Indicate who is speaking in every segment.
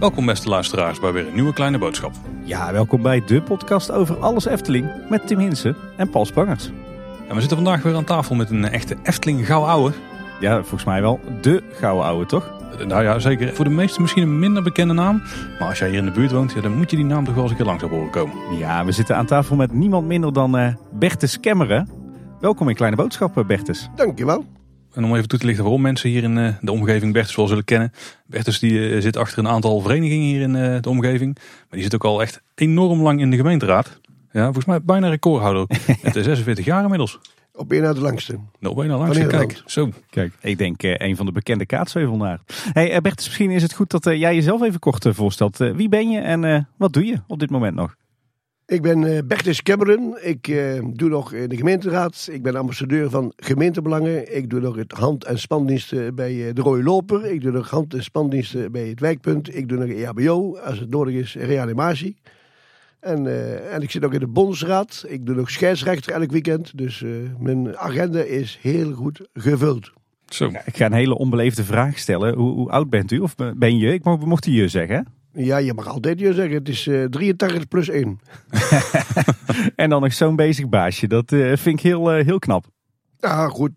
Speaker 1: Welkom beste luisteraars bij weer een nieuwe kleine boodschap.
Speaker 2: Ja, welkom bij de podcast over alles Efteling met Tim Hinsen en Paul Spangers.
Speaker 1: En we zitten vandaag weer aan tafel met een echte Efteling gauw ouwe.
Speaker 2: Ja, volgens mij wel de gouden ouwe, toch?
Speaker 1: Nou ja, zeker. Voor de meesten misschien een minder bekende naam. Maar als jij hier in de buurt woont, ja, dan moet je die naam toch wel eens een keer langs hebben horen komen.
Speaker 2: Ja, we zitten aan tafel met niemand minder dan eh Bertus Kemmeren. Welkom in Kleine Boodschappen, Bertus.
Speaker 3: Dankjewel.
Speaker 1: En om even toe te lichten waarom mensen hier in eh, de omgeving Bertus wel zullen kennen. Bertus die eh, zit achter een aantal verenigingen hier in eh, de omgeving. Maar die zit ook al echt enorm lang in de gemeenteraad. Ja, volgens mij bijna recordhouder. Met 46 jaar inmiddels.
Speaker 3: Op één na de langste.
Speaker 1: Nou, ben je nou langs
Speaker 3: Van
Speaker 1: Kijk, zo.
Speaker 2: Kijk, ik denk eh, een van de bekende kaatsheuvelnaar. Hey, Bertus, misschien is het goed dat jij jezelf even kort voorstelt. Wie ben je en eh, wat doe je op dit moment nog?
Speaker 3: Ik ben eh Bertus Cameron. Ik eh, doe nog in de gemeenteraad. Ik ben ambassadeur van gemeentebelangen. Ik doe nog het hand- en spandiensten bij eh, de Rode Loper. Ik doe nog hand- en spandiensten bij het wijkpunt. Ik doe nog EHBO, als het nodig is, reanimatie. En, eh, en ik zit ook in de bondsraad. Ik doe nog scheidsrechter elk weekend. Dus eh, mijn agenda is heel goed gevuld.
Speaker 1: Zo.
Speaker 2: Ik ga een hele onbeleefde vraag stellen. Hoe, hoe oud bent u? Of ben je? Ik mo- mocht je je zeggen.
Speaker 3: Ja, je mag altijd je zeggen. Het is eh 83 plus 1.
Speaker 2: En dan nog zo'n bezig baasje. Dat eh, vind ik heel, eh, heel knap.
Speaker 3: Ja, goed.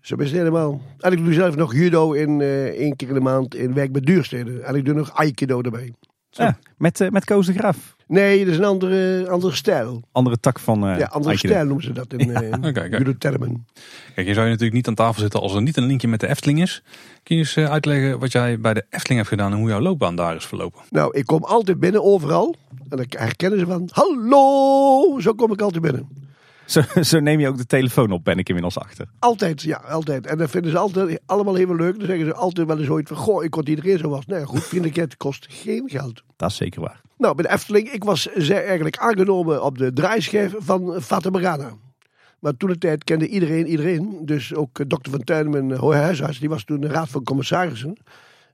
Speaker 3: zo is het helemaal. En ik doe zelf nog judo in eh één keer in de maand in werk met duursteden. En ik doe nog aikido erbij.
Speaker 2: Ja, met, eh, met Koos de Graaf.
Speaker 3: Nee, dat is een andere, andere stijl.
Speaker 2: Andere tak van eh
Speaker 3: ja, andere
Speaker 2: Aikido.
Speaker 3: stijl noemen ze dat in eh
Speaker 1: Oké, kijk. je zou je natuurlijk niet aan tafel zitten als er niet een linkje met de Efteling is. Kun je eens uitleggen wat jij bij de Efteling hebt gedaan en hoe jouw loopbaan daar is verlopen?
Speaker 3: Nou, ik kom altijd binnen, overal. En dan herkennen ze van, hallo! Zo kom ik altijd binnen.
Speaker 2: Zo, zo neem je ook de telefoon op, ben ik inmiddels achter.
Speaker 3: Altijd, ja, altijd. En dat vinden ze altijd allemaal heel leuk. Dan zeggen ze altijd wel eens ooit van, goh, ik kon iedereen zo was. Nee, goed, vriendelijkheid kost geen geld.
Speaker 2: Dat is zeker waar.
Speaker 3: Nou, bij de Efteling, ik was zij eigenlijk aangenomen op de draaischijf van Morgana. Maar toen de tijd kende iedereen iedereen. Dus ook dokter Van Tuin, mijn huisarts, die was toen de raad van commissarissen.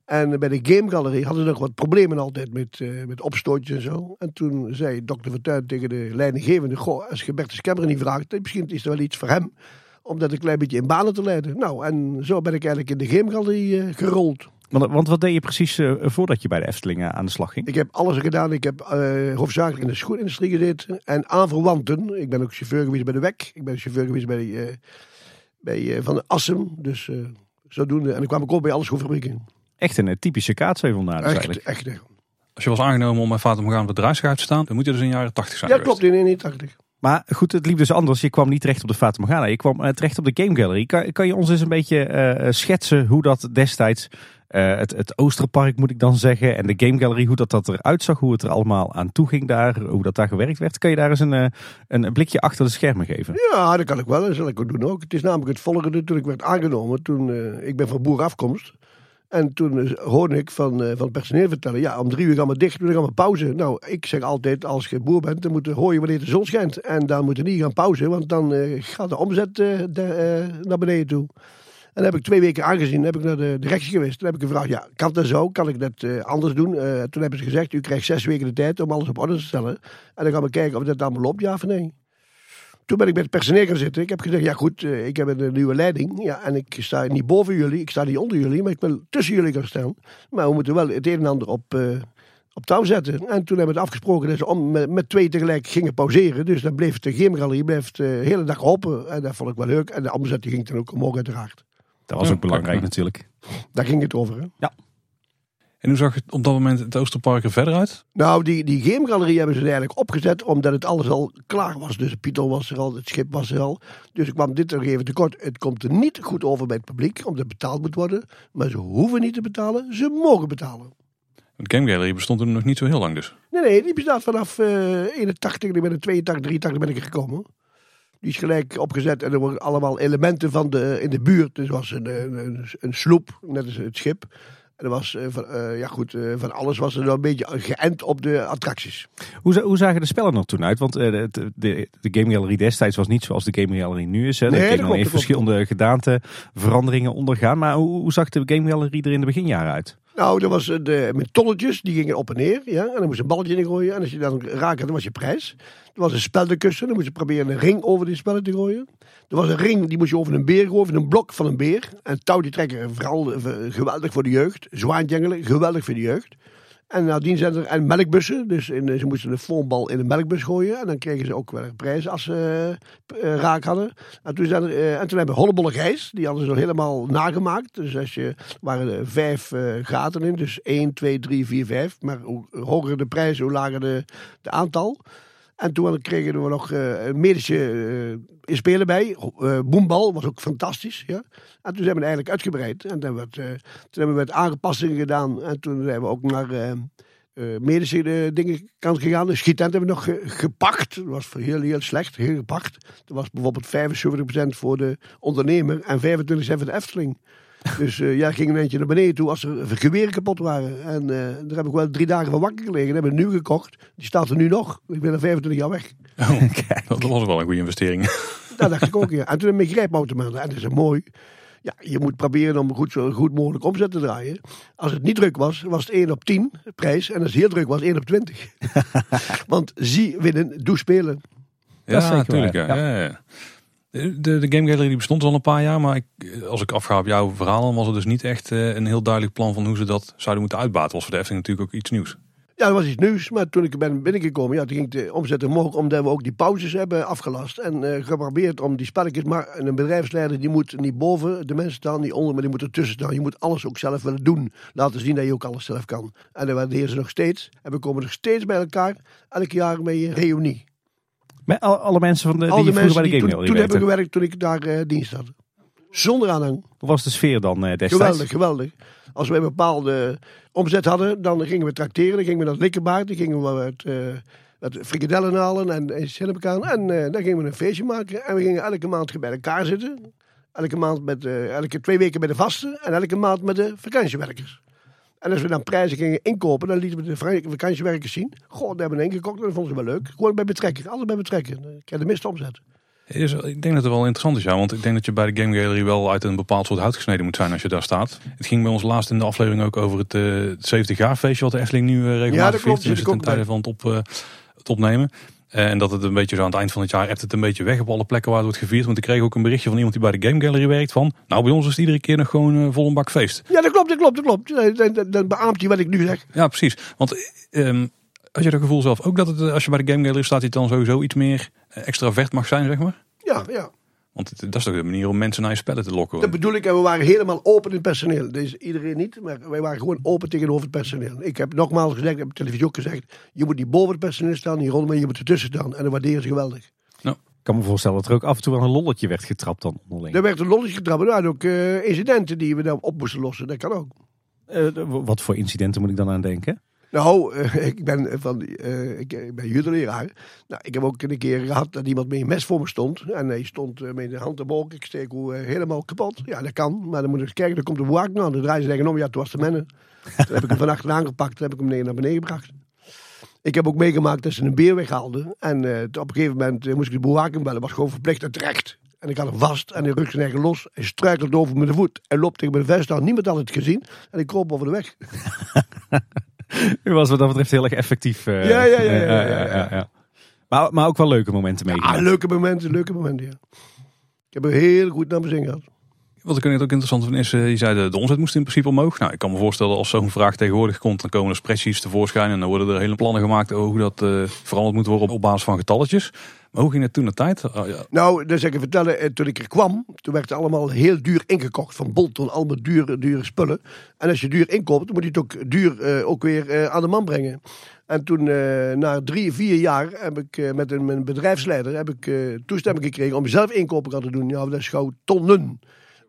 Speaker 3: En bij de Game Gallery hadden ze nog wat problemen altijd met, eh, met opstootjes en zo. En toen zei dokter Van Tuin tegen de leidinggevende... Goh, als je Bertus Kemmer niet vraagt, eh, misschien is er wel iets voor hem. Om dat een klein beetje in banen te leiden. Nou, en zo ben ik eigenlijk in de Game Gallery eh, gerold.
Speaker 2: Want, want wat deed je precies voordat je bij de Efteling eh, aan de slag ging?
Speaker 3: Ik heb alles gedaan. Ik heb hoofdzakelijk in de schoenindustrie gezeten. En aanverwanten. Ik ben ook chauffeur geweest bij de WEC. Ik ben chauffeur geweest bij, bij Van de Assem. Dus zodoende. En dan kwam ik ook bij alle schoenfabrieken.
Speaker 2: Echt een typische kaatsheuvelnaar dus
Speaker 3: Echt,
Speaker 2: eigenlijk.
Speaker 3: echt. eh.
Speaker 1: Als je was aangenomen om bij Fata Morgana op de te staan, dan moet je dus in de jaren 80 zijn
Speaker 3: Ja,
Speaker 1: geweest.
Speaker 3: klopt. In 81.
Speaker 2: Maar goed, het liep dus anders. Je kwam niet terecht op de Fata Morgana. Je kwam eh, terecht op de Game Gallery. Kan, kan je ons eens een beetje eh, schetsen hoe dat destijds... eh, het, het Oosterpark moet ik dan zeggen. En de Game Gallery, hoe dat, dat eruit zag. Hoe het er allemaal aan toe ging daar. Hoe dat daar gewerkt werd. Kan je daar eens een, een blikje achter de schermen geven?
Speaker 3: Ja, dat kan ik wel. Dat zal ik ook doen ook. Het is namelijk het volgende. Toen ik werd aangenomen. Toen, eh, ik ben van boerafkomst. En toen eh, hoorde ik van, eh, van het personeel vertellen. Ja, om drie uur gaan we dicht. Dan gaan we pauze. Nou, ik zeg altijd. Als je boer bent. Dan moet je hooien wanneer de zon schijnt. En dan moet je niet gaan pauze. Want dan eh, gaat de omzet de, naar beneden toe. En dan heb ik twee weken aangezien, dan heb ik naar de directie geweest. Toen heb ik gevraagd, ja, kan dat zo? Kan ik dat anders doen? Toen hebben ze gezegd, u krijgt zes weken de tijd om alles op orde te stellen. En dan gaan we kijken of dat allemaal loopt, ja of nee. Toen ben ik met het personeel gaan zitten. Ik heb gezegd, ja goed, eh, ik heb een nieuwe leiding. Ja, en ik sta niet boven jullie, ik sta niet onder jullie, maar ik wil tussen jullie gaan staan. Maar we moeten wel het een en ander op, eh, op touw zetten. En toen hebben we het afgesproken dat ze om, met, met twee tegelijk gingen pauzeren. Dus dan bleef de gymgalerie bleef de hele dag open. En dat vond ik wel leuk. En de omzet die ging dan ook omhoog uiteraard.
Speaker 2: Dat was
Speaker 1: Ja,
Speaker 2: ook belangrijk natuurlijk.
Speaker 3: Daar ging het over. Hè?
Speaker 1: En hoe zag het op dat moment het Oosterpark er verder uit?
Speaker 3: Nou, die, die gamegalerie hebben ze eigenlijk opgezet omdat het alles al klaar was. Dus Python was er al, het schip was er al. Dus ik kwam dit er even tekort. Het komt er niet goed over bij het publiek, omdat het betaald moet worden. Maar ze hoeven niet te betalen, ze mogen betalen.
Speaker 1: De Game Gallery bestond toen nog niet zo heel lang dus.
Speaker 3: Nee, nee, die bestaat vanaf eh 81, ik ben in 82, 83 ben ik er gekomen. Die is gelijk opgezet en er worden allemaal elementen van de, in de buurt. Dus er was een, een, een sloep, net als het schip. En er was eh, van, eh, ja goed, eh, van alles was er wel een beetje geënt op de attracties.
Speaker 2: Hoe, hoe zagen de spellen er toen uit? Want de, de, de, Game Gallery destijds was niet zoals de Game Gallery nu is. Hè.
Speaker 3: Nee,
Speaker 2: verschillende gedaante veranderingen ondergaan. Maar hoe, hoe zag de Game Gallery er in de beginjaren uit?
Speaker 3: Nou, dat was de, met tolletjes, die gingen op en neer. Ja? En dan moest je een balletje in gooien. En als je dan raakte, dan was je prijs. Er was een speldenkussen, dan moest je proberen een ring over die spellen te gooien. Er was een ring, die moest je over een beer gooien, een blok van een beer. En touw die trekken, vooral eh, geweldig voor de jeugd. Zwaantjengelen, geweldig voor de jeugd. En nadien zijn er en melkbussen. Dus in, ze moesten een foambal in een melkbus gooien. En dan kregen ze ook wel een prijs als ze uh, raak hadden. En toen, zijn er, uh, en toen hebben we Hollebolle Gijs. Die hadden ze nog helemaal nagemaakt. Dus als je, waren er vijf gaten in. Dus 1, 2, 3, 4, 5. Maar hoe hoger de prijs, hoe lager de, de aantal. En toen kregen we nog een medische uh, spelen bij. Uh, Boembal was ook fantastisch. Ja? En toen zijn we het eigenlijk uitgebreid. En toen toen hebben we het aangepassingen gedaan. En toen zijn we ook naar medische dingen kant gegaan. De schietent hebben we nog ge gepakt. Dat was heel, heel slecht, heel gepakt. Dat was bijvoorbeeld 75% voor de ondernemer en 25% voor de Efteling. Dus uh, ja, ging een eentje naar beneden toe als er geweren kapot waren. En uh, daar heb ik wel drie dagen van wakker gelegen. Dat hebben we nu gekocht. Die staat er nu nog. Ik ben er 25 jaar weg.
Speaker 1: Oh, dat was wel een goede investering.
Speaker 3: Dat dacht ik ook, ja. En toen heb ik grijpautomaten. En dat is mooi. Ja, je moet proberen om goed, zo goed mogelijk omzet te draaien. Als het niet druk was, was het 1 op 10 prijs. En als het heel druk was, 1 op 20. Want zie winnen, doe spelen.
Speaker 1: Ja, natuurlijk. Ja. Ja. Ja, de, de Game Gallery die bestond al een paar jaar, maar ik, als ik afga op jouw verhaal, dan was het dus niet echt een heel duidelijk plan van hoe ze dat zouden moeten uitbaten. Was voor de Efteling natuurlijk ook iets nieuws.
Speaker 3: Ja, dat was iets nieuws, maar toen ik ben binnengekomen, ja, toen ging de omzet omhoog, omdat we ook die pauzes hebben afgelast. En uh, geprobeerd om die spelletjes, maar een bedrijfsleider die moet niet boven de mensen staan, niet onder, maar die moet ertussen staan. Je moet alles ook zelf willen doen. Laten zien dat je ook alles zelf kan. En dat waarderen ze nog steeds. En we komen nog steeds bij elkaar, elk jaar met een reunie.
Speaker 2: Met al, alle mensen van de, die, die bij de Game
Speaker 3: Toen, toen hebben gewerkt toen ik daar uh, dienst had. Zonder aanhang.
Speaker 2: Hoe was de sfeer dan uh, destijds?
Speaker 3: Geweldig, geweldig. Als we een bepaalde omzet hadden, dan gingen we tracteren. Dan gingen we naar het Likkerbaard. Dan gingen we wat, uh, wat frikadellen halen en, en aan. En uh, dan gingen we een feestje maken. En we gingen elke maand bij elkaar zitten. Elke maand met, elke twee weken bij de vasten. En elke maand met de vakantiewerkers. En als we dan prijzen gingen inkopen, dan lieten we de vakantiewerkers zien. Goh, daar hebben we ingekocht en dat vonden ze wel leuk. Gewoon bij betrekken, alles bij betrekken. Dan krijg je de mist omzet.
Speaker 1: Is, ik denk dat het wel interessant is, ja. Want ik denk dat je bij de Game Gallery wel uit een bepaald soort hout gesneden moet zijn als je daar staat. Het ging bij ons laatst in de aflevering ook over het, uh, het 70 jaar feestje wat de Efteling nu uh, regelmatig
Speaker 3: ja,
Speaker 1: viert. Dus ten tijde van het, op, uh, het opnemen. En dat het een beetje zo aan het eind van het jaar hebt het een beetje weg op alle plekken waar het wordt gevierd. Want ik kreeg ook een berichtje van iemand die bij de Game Gallery werkt van... Nou, bij ons is het iedere keer nog gewoon vol een bak feest.
Speaker 3: Ja, dat klopt, dat klopt, dat klopt. Dan, dan beaamt je wat ik nu zeg.
Speaker 1: Ja, precies. Want... Um, had je dat gevoel zelf ook dat het, als je bij de Game Gallery staat, het dan sowieso iets meer extravert mag zijn, zeg maar?
Speaker 3: Ja, ja.
Speaker 1: Want dat is toch de manier om mensen naar je spellen te lokken.
Speaker 3: Dat bedoel ik. En we waren helemaal open in het personeel. Dus iedereen niet, maar wij waren gewoon open tegenover het personeel. Ik heb nogmaals gezegd, ik heb op televisie ook gezegd, je moet niet boven het personeel staan, niet rondom, maar je moet ertussen staan. En dat waarderen ze geweldig.
Speaker 2: Nou. Ik kan me voorstellen dat er ook af en toe wel een lolletje werd getrapt dan onderling.
Speaker 3: Er werd een lolletje getrapt, maar er waren ook uh, incidenten die we dan op moesten lossen. Dat kan ook.
Speaker 2: Uh, wat voor incidenten moet ik dan aan denken?
Speaker 3: Nou, uh, ik ben van uh, ik, ben judeleraar. Nou, ik heb ook een keer gehad dat iemand met een mes voor me stond. En hij stond uh, met de hand. Ik steek hoe helemaal kapot. Ja, dat kan. Maar dan moet ik eens kijken, dan komt de bewaking aan. Dan draaien ze tegen om. Ja, toen was de mennen. Toen heb ik hem van achteraan gepakt. Toen heb ik hem naar beneden gebracht. Ik heb ook meegemaakt dat ze een beer weghaalden. En op een gegeven moment moest ik de bewaking bellen. was gewoon verplicht en terecht. En ik had hem vast en hij rukte zijn eigen los. Hij struikelde over mijn voet. Hij loopt tegen mijn vest aan. Niemand had het gezien. En ik kroop over de weg.
Speaker 2: U was wat dat betreft heel erg effectief.
Speaker 3: Uh, ja, ja, ja, ja, ja, ja, ja.
Speaker 2: Maar, maar ook wel leuke momenten.
Speaker 3: Ja, leuke momenten, leuke momenten, ja. Ik heb er heel goed naar mijn zin gehad.
Speaker 1: Wat ik net ook interessant vind is, je zei de, de omzet moest in principe omhoog. Nou, ik kan me voorstellen als zo'n vraag tegenwoordig komt, dan komen er spreadsheets tevoorschijn en dan worden er hele plannen gemaakt over hoe dat uh, veranderd moet worden op, op basis van getalletjes. Maar hoe ging het toen de tijd?
Speaker 3: Oh, ja. Nou, dan zeg ik vertellen, toen ik er kwam, toen werd het allemaal heel duur ingekocht van Bolton, allemaal dure, dure spullen. En als je duur inkoopt, moet je het ook duur uh, ook weer uh, aan de man brengen. En toen, na drie, vier jaar, heb ik met een, mijn bedrijfsleider heb ik, toestemming gekregen om zelf inkopen te doen. Ja, dat is gauw tonnen.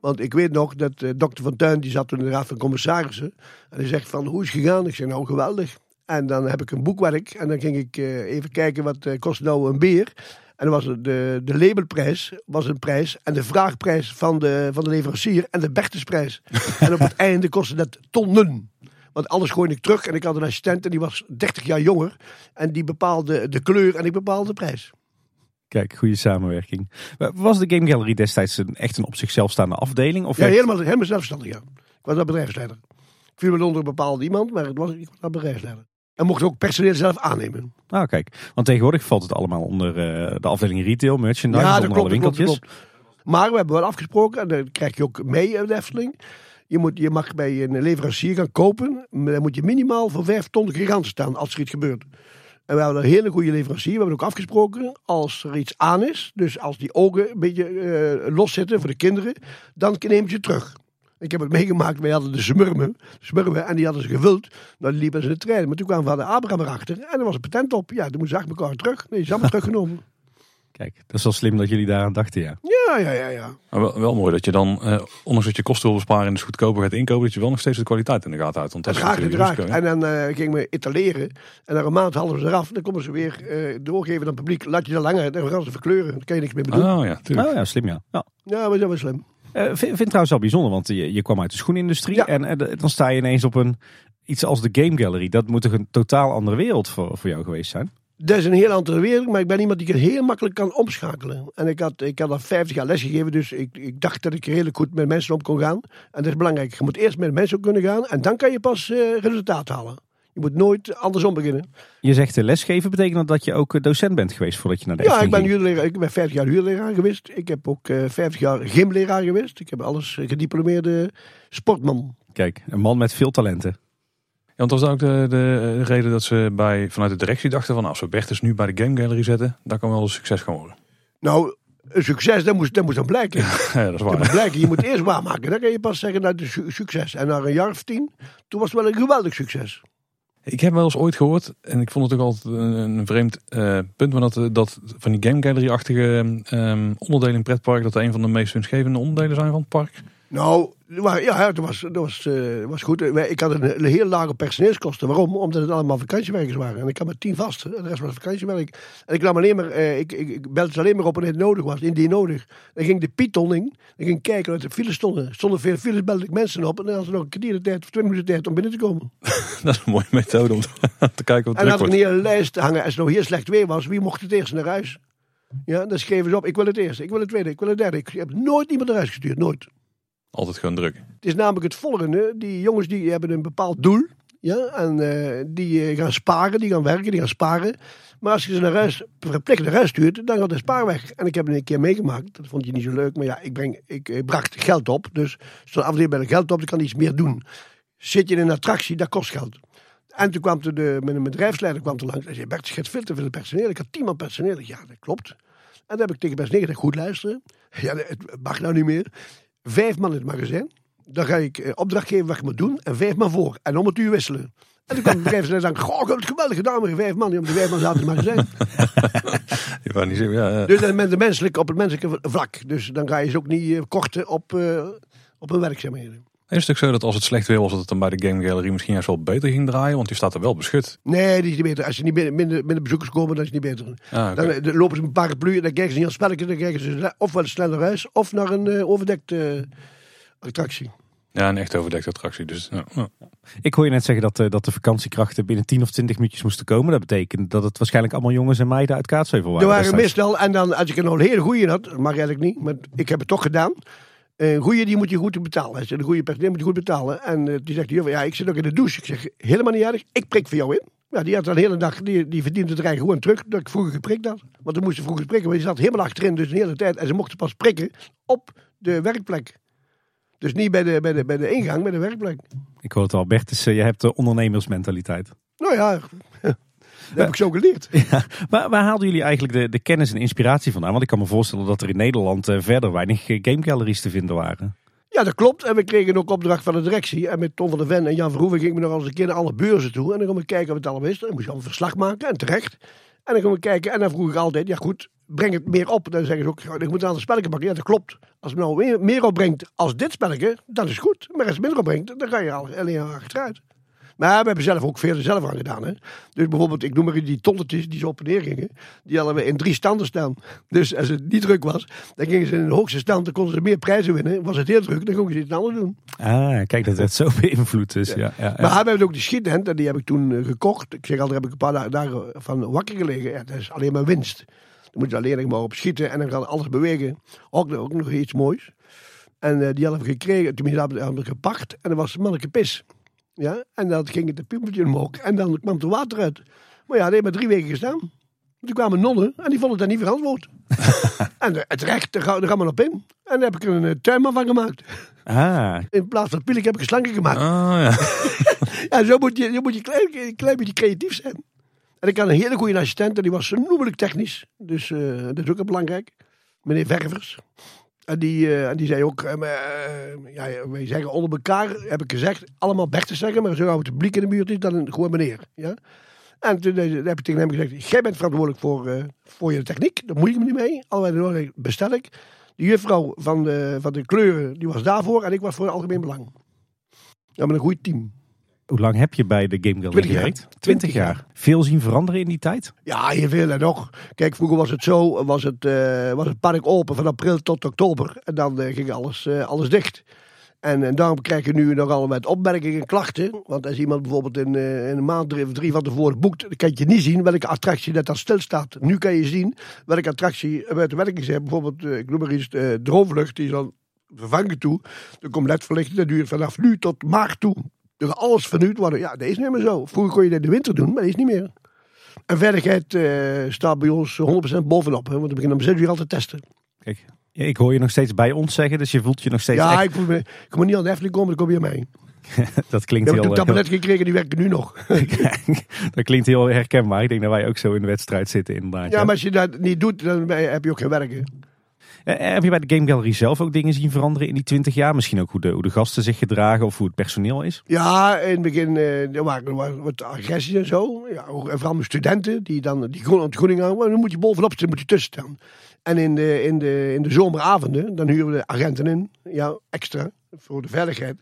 Speaker 3: Want ik weet nog dat dokter Van Tuin, die zat toen in de raad van commissarissen. En hij zegt van, hoe is het gegaan? Ik zeg, nou geweldig. En dan heb ik een boekwerk en dan ging ik uh, even kijken wat uh, kost nou een beer. En dan was de, de labelprijs was een prijs en de vraagprijs van de, van de leverancier en de Bertesprijs. en op het einde kostte dat tonnen. Want alles gooide ik terug en ik had een assistent en die was 30 jaar jonger. En die bepaalde de kleur en ik bepaalde de prijs.
Speaker 2: Kijk, goede samenwerking. Was de Game Gallery destijds een, echt een op zichzelf staande afdeling? Of
Speaker 3: ja, helemaal, helemaal zelfstandig, ja. Ik was dat bedrijfsleider. viel wel onder een bepaald iemand, maar het was, ik was daar bedrijfsleider. En mocht ook personeel zelf aannemen.
Speaker 2: Ah, kijk. Want tegenwoordig valt het allemaal onder eh, de afdeling retail, merchandise,
Speaker 3: Ja,
Speaker 2: onder alle
Speaker 3: klopt,
Speaker 2: winkeltjes.
Speaker 3: klopt. Maar we hebben wel afgesproken, en dat krijg je ook mee in de Efteling. Je, moet, je mag bij een leverancier gaan kopen. maar Dan moet je minimaal voor vijf ton staan als er iets gebeurt. En we hebben een hele goede leverancier. We hebben ook afgesproken, als er iets aan is, dus als die ogen een beetje eh, los zitten voor de kinderen, dan neemt je terug. Ik heb het meegemaakt, wij hadden de smurmen, smurmen en die hadden ze gevuld. Nou, die liepen ze in de trein. Maar toen kwam van de Abraham erachter en er was een patent op. Ja, toen moesten ze achter elkaar terug. Nee, ze allemaal teruggenomen.
Speaker 2: Kijk, dat is wel slim dat jullie daaraan dachten, ja.
Speaker 3: Ja, ja, ja, ja.
Speaker 1: Maar wel, wel mooi dat je dan, eh, ondanks dat je kosten wil besparen en dus goedkoper gaat inkopen, dat je wel nog steeds de kwaliteit in de gaten houdt. Want dat risico,
Speaker 3: En dan eh, gingen we etaleren. En na een maand hadden we ze eraf. Dan komen ze weer eh, doorgeven aan het publiek. Laat je dat langer. Dan gaan ze verkleuren. Dan kan je niks meer bedoelen.
Speaker 1: Oh ja, tuurlijk.
Speaker 2: Oh ja, slim ja. ja.
Speaker 3: Ja, we zijn wel slim.
Speaker 2: Eh, vind, vind het trouwens wel bijzonder, want je, je kwam uit de schoenindustrie
Speaker 3: Ja.
Speaker 2: en eh, dan sta je ineens op een iets als de Game Gallery. Dat moet toch een totaal andere wereld voor, voor jou geweest zijn?
Speaker 3: Dat is een heel andere wereld. Maar ik ben iemand die het heel makkelijk kan omschakelen. En ik had, ik had al 50 jaar lesgegeven. Dus ik, ik dacht dat ik redelijk goed met mensen om kon gaan. En dat is belangrijk. Je moet eerst met mensen op kunnen gaan. En dan kan je pas eh, resultaat halen. Je moet nooit andersom beginnen.
Speaker 2: Je zegt eh, lesgeven, betekent dat dat je ook eh, docent bent geweest voordat je naar de
Speaker 3: Ja, ik
Speaker 2: Efteling
Speaker 3: ben, huurleraar, ik ben 50 jaar huurleraar geweest. Ik heb ook eh 50 jaar gymleraar geweest. Ik heb alles eh, gediplomeerde sportman.
Speaker 2: Kijk, een man met veel talenten.
Speaker 1: Ja, want was dat ook de, de eh, reden dat ze bij, vanuit de directie dachten van nou, als we Bertus nu bij de Game Gallery zetten, dan kan wel een succes gaan worden.
Speaker 3: Nou, een succes, dat moest, dat moest dan blijken.
Speaker 1: ja, dat is
Speaker 3: Dat
Speaker 1: waar.
Speaker 3: moet blijken. Je moet eerst waarmaken. Dan kan je pas zeggen dat het su- succes. En na een jaar of tien, toen was het wel een geweldig succes.
Speaker 1: Ik heb wel eens ooit gehoord, en ik vond het ook altijd een, vreemd eh, punt, maar dat, eh, dat van die Game Gallery-achtige ehm, onderdelen in pretpark, dat een van de meest winstgevende onderdelen zijn van het park.
Speaker 3: Nou, maar ja, dat was, dat was, eh, was goed. Ik had een, een heel lage personeelskosten. Waarom? Omdat het allemaal vakantiewerkers waren. En ik had maar tien vast. En de rest was vakantiewerk. En ik nam alleen maar, eh, ik, ik, ik belde ze alleen maar op wanneer het nodig was. Indien nodig. Dan ging de Pythoning. Dan ging kijken uit de files stonden. Stonden veel files, belde ik mensen op. En dan hadden ze nog een kwartier de tijd of twintig minuten tijd om binnen te komen.
Speaker 1: Dat is een mooie methode om te, kijken wat
Speaker 3: En dan had ik een hele lijst hangen. Als het nou heel slecht weer was, wie mocht het eerst naar huis? Ja, dan schreven ze op. Ik wil het eerste, ik wil het tweede, ik wil het derde. Ik heb nooit iemand naar huis gestuurd, nooit.
Speaker 1: Altijd gewoon druk.
Speaker 3: Het is namelijk het volgende. Die jongens die hebben een bepaald doel. Ja, en eh, die eh, gaan sparen, die gaan werken, die gaan sparen. Maar als je ze naar verplicht naar huis stuurt, dan gaat de spaar weg. En ik heb het een keer meegemaakt. Dat vond je niet zo leuk. Maar ja, ik, breng, ik eh, bracht geld op. Dus zo'n afdeling bij de geld op, dan kan iets meer doen. Zit je in een attractie, dat kost geld. En toen kwam de, een bedrijfsleider kwam er langs. Hij zei, Bert, je hebt veel te veel personeel. Ik had tien man personeel. Ik, Ja, dat klopt. En dan heb ik tegen personeel gezegd, goed luisteren. Ja, het mag nou niet meer. Vijf man in het magazijn. Dan ga ik eh, opdracht geven wat je moet doen. En vijf man voor. En om het uur wisselen. En toen kwam de bedrijfsleider en zei, goh, ik heb het geweldig gedaan met vijf man. Ja, maar de vijf man zaten in het magazijn.
Speaker 1: Wou niet zeggen, ja,
Speaker 3: Dus dan met de menselijke, op het menselijke vlak. Dus dan ga je ze ook niet eh, korten op, eh, op hun werkzaamheden.
Speaker 1: Is het ook zo dat als het slecht weer was, dat het dan bij de Game Gallery misschien juist wel beter ging draaien? Want die staat er wel beschut.
Speaker 3: Nee, die is niet beter. Als er niet minder, minder, minder bezoekers komen, dan is het niet beter.
Speaker 1: Ah.
Speaker 3: Dan, eh, dan lopen ze met een paraplu en dan kijken ze niet aan spelletjes. Dan kijken ze ofwel snel naar huis of naar een eh, overdekte eh, attractie.
Speaker 1: Ja, een echt overdekte attractie. Dus, ja, ja.
Speaker 2: Ik hoor je net zeggen dat, dat de vakantiekrachten binnen 10 of 20 minuutjes moesten komen. Dat betekent dat het waarschijnlijk allemaal jongens en meiden uit Kaatsheuvel waren.
Speaker 3: Er waren meestal, en dan als ik er een hele goeie had, dat mag eigenlijk niet, maar ik heb het toch gedaan. Een goeie die moet je goed betalen. Hij zegt, Een goede personeel moet je goed betalen. En eh, die zegt, "Juffrouw, ja, ik zit ook in de douche. Ik zeg, helemaal niet erg, ik prik voor jou in. Ja, die had dan de hele dag, die, die verdiende het rij gewoon terug dat ik vroeger geprikt had. Want dan moest ze vroeger prikken, maar die zat helemaal achterin, dus de hele tijd. En ze mochten pas prikken op de werkplek. Dus niet bij de, bij de, bij de ingang, bij de werkplek.
Speaker 2: Ik hoor het al, Bertus, eh, je hebt de ondernemersmentaliteit.
Speaker 3: Nou ja, dat heb ik zo geleerd.
Speaker 2: Waar, waar haalden jullie eigenlijk de, de kennis en inspiratie vandaan? Want ik kan me voorstellen dat er in Nederland eh, verder weinig eh, game galleries te vinden waren.
Speaker 3: Ja, dat klopt. En we kregen ook opdracht van de directie. En met Tom van der Ven en Jan Verhoeven gingen we nog eens een keer naar alle beurzen toe. En dan gaan we kijken wat het allemaal is. Dan moest je al een verslag maken, en terecht. En dan gaan we kijken. En dan vroeg ik altijd, ja goed, breng het meer op. Dan zeggen ze ook, "Ja, ik moet een aantal spelletje maken. Ja, dat klopt. Als het nou meer, opbrengt als dit spelletje, dan is goed. Maar als het minder opbrengt, dan ga je al alleen maar achteruit. Maar we hebben zelf ook veel er zelf aan gedaan. Hè? Dus bijvoorbeeld, ik noem maar die tonnetjes die zo op en neer gingen. Die hadden we in drie standen staan. Dus als het niet druk was, dan gingen ze in de hoogste stand. Dan konden ze meer prijzen winnen. Was het heel druk, dan gingen ze iets anders doen.
Speaker 2: Ah, kijk, dat werd zo beïnvloed. Dus, ja. Ja, ja,
Speaker 3: Maar we hebben ook de schiethand. En die heb ik toen eh, gekocht. Ik zeg al, daar heb ik een paar da- dagen van wakker gelegen. Dat is alleen maar winst. Dan moet je alleen nog maar op schieten. En dan kan alles bewegen. Ook, ook nog iets moois. En eh, die hadden we gekregen. Tenminste, hadden we gepakt. En dat was manneke pis. Ja, en dan ging het de piepeltje omhoog en dan kwam er water uit. Maar ja, dat heeft maar drie weken gestaan. Toen kwamen nonnen en die vonden dat niet verantwoord. en het recht, daar gaan, we op in. En daar heb ik een uh, tuinman van gemaakt.
Speaker 2: Ah,
Speaker 3: In plaats van pielen heb ik een slangen gemaakt.
Speaker 1: Ah, ja.
Speaker 3: Ja, zo moet je, zo moet je klein, een klein beetje creatief zijn. En ik had een hele goede assistent en die was noemelijk technisch. Dus eh, dat is ook belangrijk. Meneer Ververs. En die, eh, en die zei ook, eh, eh, ja, wij zeggen onder elkaar, heb ik gezegd, allemaal Bert te zeggen, maar zo het publiek in de buurt is, dan gewoon meneer. Ja? En toen heb ik tegen hem gezegd, jij bent verantwoordelijk voor, voor je techniek, daar moet ik me niet mee. Allerlei bestel ik. De juffrouw van de, van de kleuren, die was daarvoor en ik was voor het algemeen belang. Ja, met een goed team.
Speaker 2: Hoe lang heb je bij de Game Gallery
Speaker 3: 20 jaar.
Speaker 2: gewerkt? 20 jaar. Veel zien veranderen in die tijd?
Speaker 3: Ja, heel veel en nog. Kijk, vroeger was het zo, was het, eh, was het park open van april tot oktober. En dan eh, ging alles, eh, alles dicht. En, en daarom krijg je nu nogal met opmerkingen en klachten. Want als iemand bijvoorbeeld in, eh, in een maand drie of drie van tevoren boekt, dan kan je niet zien welke attractie dat dan stilstaat. Nu kan je zien welke attractie met de werking zijn. Bijvoorbeeld, ik noem maar iets, de droomvlucht, die is dan vervangen toe. Er komt ledverlichting, dat duurt vanaf nu tot maart toe. Gaat alles vernieuwd worden. Ja, dat is niet meer zo. Vroeger kon je dat in de winter doen, maar dat is niet meer. En veiligheid eh, staat bij ons 100% bovenop. Hè, want we beginnen om 6 uur al te testen.
Speaker 2: Kijk, ik hoor je nog steeds bij ons zeggen, dus je voelt je nog steeds
Speaker 3: Ja,
Speaker 2: echt-
Speaker 3: ik, voel me, ik moet niet aan de Efteling komen, dan kom je mij.
Speaker 2: dat
Speaker 3: Ik
Speaker 2: klinkt
Speaker 3: heb
Speaker 2: heel,
Speaker 3: een
Speaker 2: heel,
Speaker 3: tablet gekregen, die werken nu nog.
Speaker 2: dat klinkt heel herkenbaar. Ik denk dat wij ook zo in de wedstrijd zitten inderdaad.
Speaker 3: Ja,
Speaker 2: ja.
Speaker 3: maar als je dat niet doet, dan heb je ook geen werken.
Speaker 2: Eh, Heb je bij de Game Gallery zelf ook dingen zien veranderen in die 20 jaar? Misschien ook hoe de, hoe de gasten zich gedragen of hoe het personeel is?
Speaker 3: Ja, in het begin eh, er waren wat agressie en zo. Ja, vooral met studenten die dan die gewoon ontgroening dan moet je bovenop zitten, moet je tussen staan. En in de, in, de, in de zomeravonden, dan huren we de agenten in. Ja, extra, voor de veiligheid.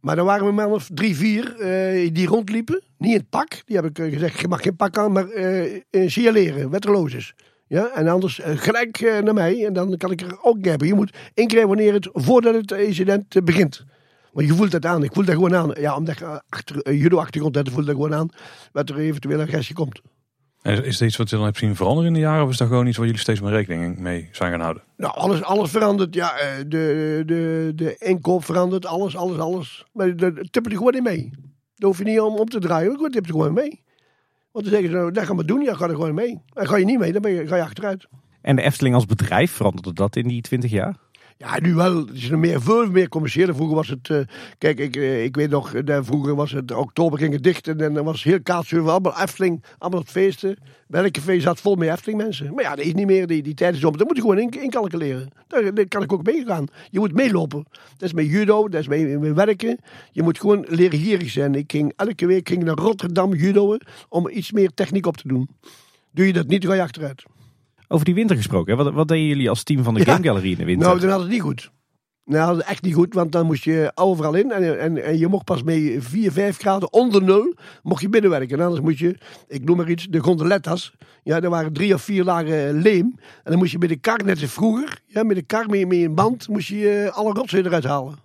Speaker 3: Maar dan waren we maar of drie, vier eh, die rondliepen. Niet in het pak. Die heb ik eh, gezegd, je mag geen pak aan, maar eh eh, signaleren, wetterlozes. Ja, en anders eh, gelijk eh, naar mij. En dan kan ik er ook hebben. Je moet inkrijgen wanneer het, voordat het incident eh, begint. Want je voelt dat aan. Ik voel dat gewoon aan. Ja, omdat ik eh, achter, judo-achtergrond heb, voel ik dat gewoon aan. Wat er eventueel agressie komt.
Speaker 1: En Is iets wat je dan hebt zien veranderen in de jaren? Of is dat gewoon iets waar jullie steeds meer rekening mee zijn gaan houden?
Speaker 3: Nou, alles, alles verandert. Ja, de, de, de inkoop verandert. Alles, alles, alles. Maar dat tippen er gewoon in mee. Daar hoef je niet om op te draaien. Gewoon tippen er gewoon mee. Want dan zeggen ze, nou, dat gaan we doen. Ja, ga er gewoon mee. En ga je niet mee, dan ben je, ga je achteruit.
Speaker 2: En de Efteling als bedrijf, veranderde dat in die 20 jaar?
Speaker 3: Ja, nu wel. Het is meer, veel meer commerciële. Vroeger was het, eh, kijk, ik, eh, ik weet nog, eh, vroeger was het, oktober ging het dicht en dan was heel Kaatsheuvel, allemaal Efteling, allemaal feesten. Welke feest zat vol met Efteling mensen. Maar ja, dat is niet meer, die, die tijd is om. Dat moet je gewoon in, incalculeren. Daar, daar kan ik ook meegaan. Je moet meelopen. Dat is met judo, dat is met, met werken. Je moet gewoon leren gierig zijn. Ik ging, elke week ging naar Rotterdam judoën om iets meer techniek op te doen. Doe je dat niet, ga je achteruit.
Speaker 2: Over die winter gesproken? Wat, wat deden jullie als team van de. Game Gallery in de winter?
Speaker 3: Nou, dan had het niet goed. Nou, dat echt niet goed, want dan moest je overal in. En, en, en je mocht pas mee 4, 5 graden onder nul, mocht je binnenwerken. En anders moet je, ik noem maar iets, de gondolettas. Ja, er waren drie of vier lagen leem. En dan moest je met de kar, net als vroeger, ja, met de kar mee, mee een band, moest je eh, alle rotzooi eruit halen.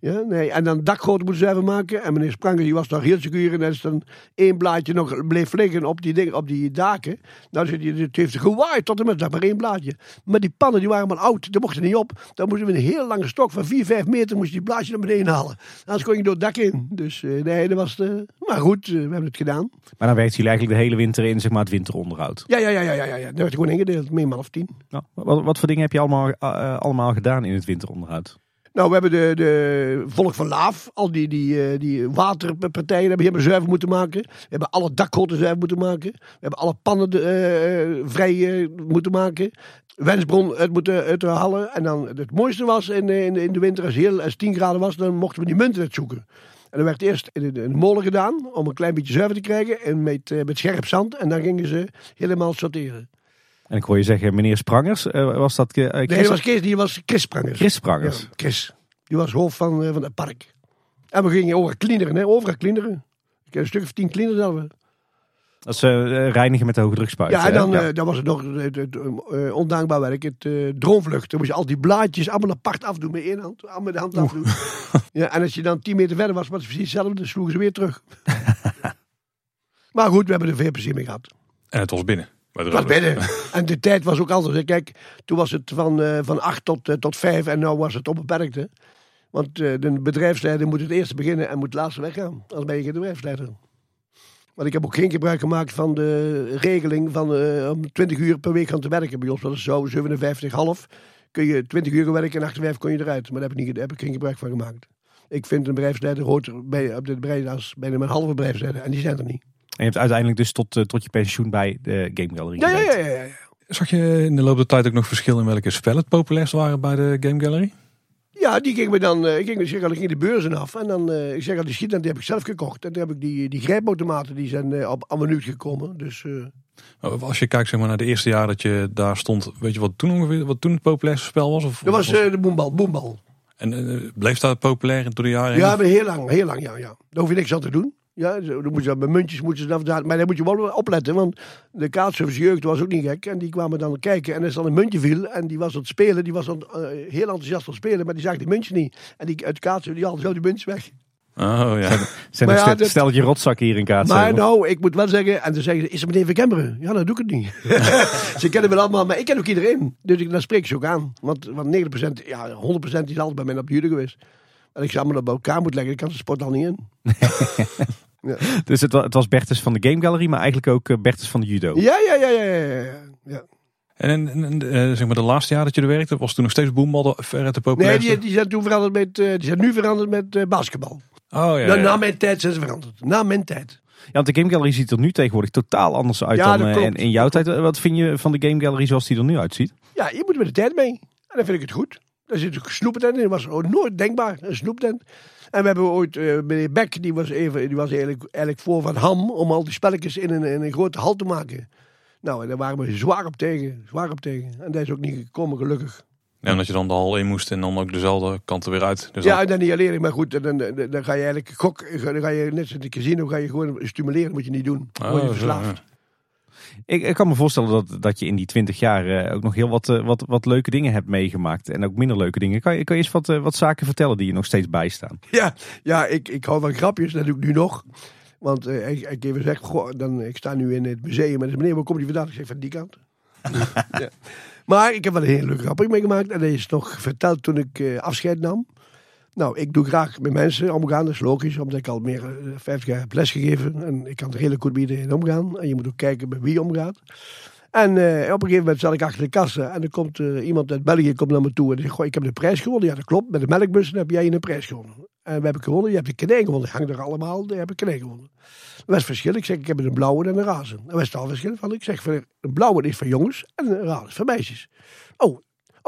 Speaker 3: Ja, nee. En dan dakgoten moeten ze even maken. En meneer Spranger die was nog heel secuur. En als dan één blaadje nog bleef liggen op die, dingen, op die daken. Nou, dan zit hij- het heeft gewaaid tot en met dat maar één blaadje. Maar die pannen die waren maar oud. Die mochten niet op. Dan moesten we een heel lange stok van 4, 5 meter. Moest je die blaadje naar beneden halen. Anders kon je door het dak in. Dus eh, nee, dat was de... Maar goed, eh, we hebben het gedaan.
Speaker 2: Maar dan werkten jullie eigenlijk de hele winter in zeg maar, het winteronderhoud.
Speaker 3: Ja, ja, ja, ja, ja. ja. Dat werd gewoon ingedeeld. Meermaal of tien.
Speaker 2: Nou, wat, wat voor dingen heb je allemaal, eh, allemaal gedaan in het winteronderhoud?
Speaker 3: Nou, we hebben de, de Volk van Laaf, al die, die, eh, die waterpartijen hebben helemaal zuiver moeten maken. We hebben alle dakgoten zuiver moeten maken. We hebben alle pannen eh, eh, vrij moeten maken. Wensbron uit moeten uithalen. En dan het mooiste was in, in, in de winter, als het heel als 10 graden was, dan mochten we die munten uitzoeken. En dat werd eerst in de, molen gedaan, om een klein beetje zuiver te krijgen. En met, met scherp zand. En dan gingen ze helemaal sorteren.
Speaker 2: En ik hoor je zeggen, meneer Sprangers, eh, was dat eh,
Speaker 3: Nee,
Speaker 2: Chris,
Speaker 3: dat was Kees, die was Chris Sprangers.
Speaker 2: Chris Sprangers?
Speaker 3: Ja, Chris. Die was hoofd van, eh, van het park. En we gingen overal cleaneren, hè? Overal cleaneren. Ik heb een stuk of tien cleaners zelf.
Speaker 2: Dat is eh, reinigen met de hoge.
Speaker 3: Ja, en dan, eh, dan was het nog het, het, eh, ondankbaar werk, het eh, droomvlucht. Dan moest je al die blaadjes allemaal apart afdoen met één hand. Allemaal met de hand afdoen. ja, en als je dan tien meter verder was, was het precies hetzelfde. Dan sloegen ze weer terug. maar goed, we hebben er veel plezier mee gehad.
Speaker 1: En het was binnen. De
Speaker 3: Het was. En de tijd was ook anders. hè. Kijk, toen was het van, eh van 8 tot, eh, tot 5 en nu was het onbeperkt. hè. Want eh, de bedrijfsleider moet het eerste beginnen en moet het laatste weggaan. Anders ben je geen bedrijfsleider. Want ik heb ook geen gebruik gemaakt van de regeling van om 20 uur per week gaan te werken. Bij ons was het zo, 57,5 kun je 20 uur werken en 58 kon je eruit. Maar daar heb ik, niet, daar heb ik geen gebruik van gemaakt. Ik vind een bedrijfsleider hoort bij, op dit bedrijf als bijna een halve bedrijfsleider. En die zijn er niet.
Speaker 2: En je hebt uiteindelijk dus tot, eh, tot je pensioen bij de Game Gallery
Speaker 3: Ja, ja,
Speaker 2: gewerkt.
Speaker 3: ja, ja, ja.
Speaker 1: Zag je in de loop der tijd ook nog verschil in welke spellen het populairst waren bij de Game Gallery?
Speaker 3: Ja, die ging me dan, eh, ik ging, zeg al, ik ging de beurzen af. En dan, eh, ik zeg al, die schiet, die heb ik zelf gekocht. En toen heb ik die, die grijpautomaten, die zijn op een minuut gekomen. Dus eh,
Speaker 1: Nou, Als je kijkt zeg maar, naar de eerste jaar dat je daar stond, weet je wat toen ongeveer wat toen het populairste spel was? Of,
Speaker 3: dat was de boembal, boembal.
Speaker 1: en eh, bleef dat populair door de jaren heen?
Speaker 3: Ja, maar heel lang, heel lang, ja, ja. Daar hoef je niks aan te doen. Ja, dan moet je, met muntjes moeten ze dan, maar daar moet je wel opletten, want de kaartservice jeugd was ook niet gek. En die kwamen dan kijken en als dan een muntje viel en die was aan het spelen, die was aan, het, eh, heel enthousiast aan het spelen, maar die zag die muntje niet. En die, uit de kaartservice, die haalde zo die muntjes weg.
Speaker 1: Oh ja.
Speaker 2: Zijn
Speaker 3: Maar
Speaker 2: er
Speaker 3: ja,
Speaker 2: stel-
Speaker 3: dat-
Speaker 2: stelletje rotzak hier in kaart.
Speaker 3: Maar nou, ik moet wel zeggen, en dan zeggen ze, is het meneer Verkemberen? Ja, dan doe ik het niet. ze kennen me allemaal, maar ik ken ook iedereen. Dus ik, dan spreek ik ze ook aan. Want, want 90%, ja, 100% is altijd bij mij op de jude geweest. En ik zou me dat bij elkaar moeten leggen, ik kan de sport al niet in.
Speaker 2: Dus het, het was Bertus van de Game Gallery, maar eigenlijk ook eh, Bertus van de judo.
Speaker 3: Ja, ja, ja, ja, ja, ja, ja.
Speaker 1: En, en, en, eh, zeg maar de laatste jaar dat je er werkte, was toen nog steeds Boemal de veruit de
Speaker 3: Nee, die, die zijn toen veranderd met, eh, die zijn nu veranderd met eh, basketbal.
Speaker 1: Oh ja.
Speaker 3: Na,
Speaker 1: ja.
Speaker 3: na mijn tijd zijn ze veranderd. Na mijn tijd.
Speaker 2: Ja, want de Game Gallery ziet er nu tegenwoordig totaal anders uit
Speaker 3: Ja,
Speaker 2: dan in, in jouw tijd. Wat vind je van de Game Gallery zoals die er nu uitziet?
Speaker 3: Ja, je moet met de tijd mee. En dan vind ik het goed. Daar zit een snoeptent in. Dat was nooit denkbaar, een snoeptent. En we hebben ooit, eh, meneer Beck, die was, even, die was eigenlijk, eigenlijk voor van Ham, om al die spelletjes in een, in een grote hal te maken. Nou, en daar waren we zwaar op tegen, zwaar op tegen. En dat is ook niet gekomen, gelukkig.
Speaker 1: Ja, omdat je dan de hal in moest en dan ook dezelfde kant er weer uit. Dus
Speaker 3: ja,
Speaker 1: dan-
Speaker 3: en dan niet alleen, maar goed, dan, dan, dan ga je eigenlijk gok, dan ga je net zoals in het casino, ga je gewoon stimuleren, moet je niet doen. Dan word je
Speaker 1: Oh, zo,
Speaker 3: verslaafd.
Speaker 1: ja.
Speaker 2: Ik, ik kan me voorstellen dat, dat je in die 20 jaar eh, ook nog heel wat, eh, wat, wat leuke dingen hebt meegemaakt. En ook minder leuke dingen. Kan je, kan je eens wat, eh, wat zaken vertellen die je nog steeds bijstaan?
Speaker 3: Ja, ja ik, ik hou van grapjes, dat doe ik nu nog. Want eh, ik, even zeg, dan, ik sta nu in het museum en is meneer, waar kom je vandaan? Ik zeg van die kant. ja. Maar ik heb wel een hele leuke grap meegemaakt en dat is nog verteld toen ik afscheid nam. Nou, ik doe graag met mensen omgaan, dat is logisch, omdat ik al meer dan 50 jaar heb lesgegeven. En ik kan redelijk goed met omgaan. En je moet ook kijken met wie omgaat. En eh, op een gegeven moment zat ik achter de kassa en er komt eh, iemand uit België komt naar me toe en zegt, goh, ik heb de prijs gewonnen. Ja, dat klopt, met de melkbussen heb jij een prijs gewonnen. En we hebben gewonnen, je hebt de konijn gewonnen. Hangt er allemaal, die hebben konijn gewonnen. Dat was verschil. Ik zeg, ik heb een blauwe en een razen. Dat was het al verschil van. Ik zeg, een blauwe is voor jongens en een razen is voor meisjes. Oh,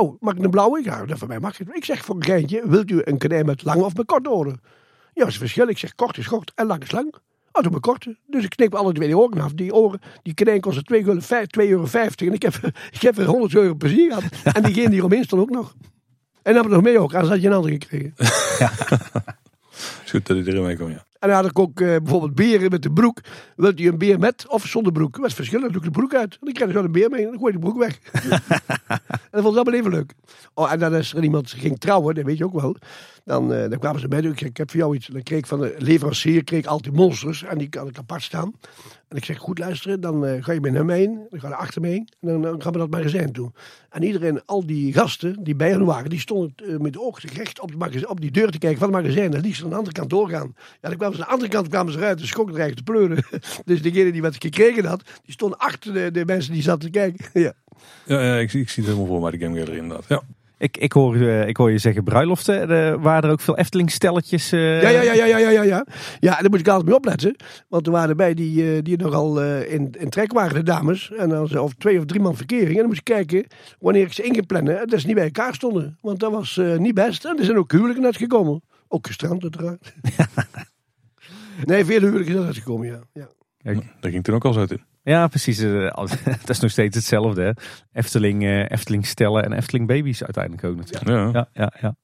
Speaker 3: oh, mag ik een blauwe? Ja, dat voor mij mag het. Ik zeg, voor een geintje, wilt u een konijn met lange of met korte oren? Ja, dat is het verschil. Ik zeg, kort is kort en lang is lang. Oh, doe maar korte. Dus ik knip alle twee die oren af. Die oren, die konijn kostte 2,50 euro. 2,50 euro en ik heb, ik heb er 100 euro plezier gehad. En diegene die eromheen stond ook nog. En dan heb ik nog mee ook, anders had je een ander gekregen.
Speaker 1: is goed dat hij erin mee komt, ja.
Speaker 3: En dan had ik ook eh, bijvoorbeeld beren met de broek. Wilt u een beer met of zonder broek? Wat is het verschil? Dan doe ik de broek uit. En dan krijg je zo een beer mee en dan gooi je de broek weg. en dat vond ik allemaal even leuk. Oh, en dan als er iemand ging trouwen, dat weet je ook wel. Dan, eh, dan kwamen ze bij ik, ik heb voor jou iets. Dan kreeg ik van de leverancier kreeg ik altijd monsters. En die kan ik apart staan. En ik zeg, goed luisteren, dan eh, ga je met hem heen. Dan ga je achter me heen. En dan, gaan we dat magazijn toe. En iedereen, al die gasten die bij hen waren, die stonden eh, met de ogen recht op, op die deur te kijken van het magazijn. En liefst aan de andere kant doorgaan. Ja, dan kwamen ze aan de andere kant kwamen ze eruit schokken er eigenlijk te pleuren. dus degene die wat gekregen had, die stond achter de, de mensen die zaten te kijken. ja.
Speaker 1: Ja, ja ik, zie het helemaal voor mij, de Game Gallery inderdaad. Ja.
Speaker 2: Ik, ik, hoor, eh, ik hoor je zeggen bruiloften. Er waren er ook veel Efteling-stelletjes. eh,
Speaker 3: Ja, ja, ja, ja, ja, ja, ja, ja. Ja, en daar moet ik altijd mee opletten. Want er waren erbij die, eh, die nogal eh, in, in trek waren, de dames. En dan ze of twee of drie man verkering. En dan moest je kijken wanneer ik ze in ging plannen. Dat ze niet bij elkaar stonden. Want dat was eh, niet best. En er zijn ook huwelijken uitgekomen. Ook gestrand uiteraard. nee, veel huwelijken zijn uitgekomen, ja. ja.
Speaker 1: Daar ging toen ook al zo in.
Speaker 2: Ja, precies. eh, dat is nog steeds hetzelfde. Hè? Efteling, eh, Efteling stellen en Efteling baby's uiteindelijk ook natuurlijk.
Speaker 1: Ja.
Speaker 2: Ja, ja, ja.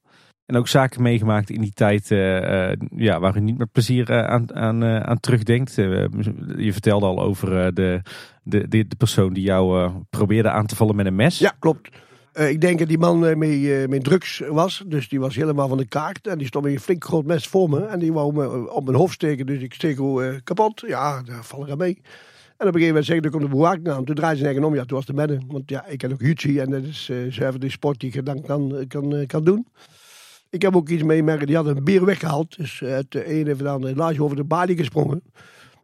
Speaker 2: En ook zaken meegemaakt in die tijd eh, eh, ja, waar u niet met plezier aan, aan, eh, aan terugdenkt. Je vertelde al over eh, de, de, de, de persoon die jou eh, probeerde aan te vallen met een mes.
Speaker 3: Ja, klopt. Eh, ik denk dat die man mee, eh, met drugs was. Dus die was helemaal van de kaart. En die stond met een flink groot mes voor me. En die wou me op mijn hoofd steken. Dus ik steek hoe eh, kapot. Ja, daar val ik aan mee. En op een gegeven moment zeg ik, er komt de aan. Toen draaide ze eigenlijk om. Ja, toen was de medden. Want ja, ik ken ook jiu En dat is eh zuiver de sport die je dan kan, kan, eh, kan doen. Ik heb ook iets meemerken. Die hadden een bier weggehaald. Dus uit de ene van de andere laagje over de balie gesprongen.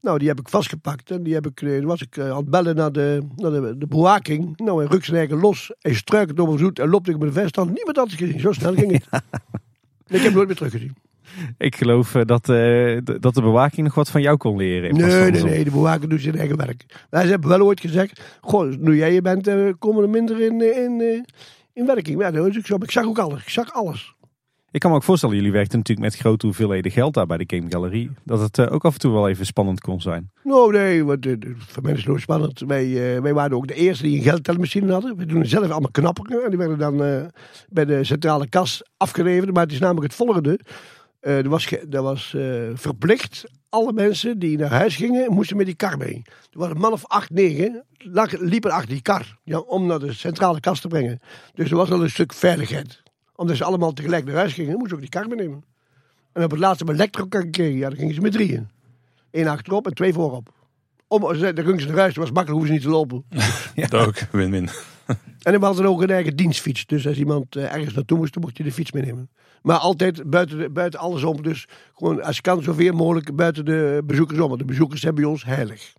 Speaker 3: Nou, die heb ik vastgepakt. En die heb ik, eh, was ik eh, aan het bellen naar de, naar de, de bewaking. Nou, hij rukt zijn eigen los. Hij struikelt over zoet en loopt ik met de vest aan. Niemand had het gezien. Zo snel ging het. Ik heb hem nooit meer teruggezien.
Speaker 2: Ik geloof eh, dat, eh, dat de bewaking nog wat van jou kon leren.
Speaker 3: Nee, nee, nee. De bewaker doet zijn eigen werk. Maar ze hebben wel ooit gezegd. Goh, nu jij je bent, eh, komen er minder in, in, in werking. Ja, dat is ook zo. Maar ik zag ook alles. Ik zag alles.
Speaker 2: Ik kan me ook voorstellen, jullie werkten natuurlijk met grote hoeveelheden geld daar bij de Game Gallery. Dat het ook af en toe wel even spannend kon zijn.
Speaker 3: Nou, nee, want, voor mij is het nooit spannend. Wij, wij waren ook de eerste die een geldtelmachine hadden. We doen zelf allemaal knapperen. En die werden dan bij de centrale kas afgeleverd. Maar het is namelijk het volgende. Eh, er was, er was eh, verplicht, alle mensen die naar huis gingen, moesten met die kar mee. Er was een man of acht, negen, liepen achter die kar. Ja, om naar de centrale kas te brengen. Dus er was al een stuk veiligheid. Omdat ze allemaal tegelijk naar huis gingen, moesten ze ook die kar meenemen. En op het laatste hebben we elektrokar gekregen. Ja, dan gingen ze met drieën. Eén achterop en twee voorop. Om, dan gingen ze naar huis, dat was makkelijk, hoeven ze niet te lopen.
Speaker 1: Dat ook, win-win.
Speaker 3: En dan hadden ook een eigen dienstfiets. Dus als iemand eh, ergens naartoe moest, dan mocht je de fiets meenemen. Maar altijd buiten, de- buiten alles om. Dus gewoon als kan zoveel mogelijk buiten de bezoekers om. Want de bezoekers zijn bij ons heilig.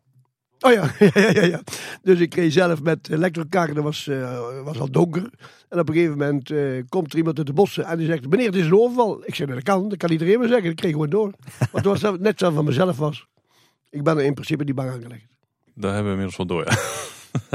Speaker 3: Oh ja, ja, ja, ja. Dus ik reed zelf met elektrokar. Dat was, eh, was al donker. En op een gegeven moment eh, komt er iemand uit de bossen. En die zegt, meneer, het is een overval. Ik zeg, dat kan. Dat kan iedereen maar zeggen. Ik kreeg gewoon door. Want het was net zo van mezelf was. Ik ben er in principe niet bang aangelegd.
Speaker 1: Daar hebben we inmiddels wel door. Ja.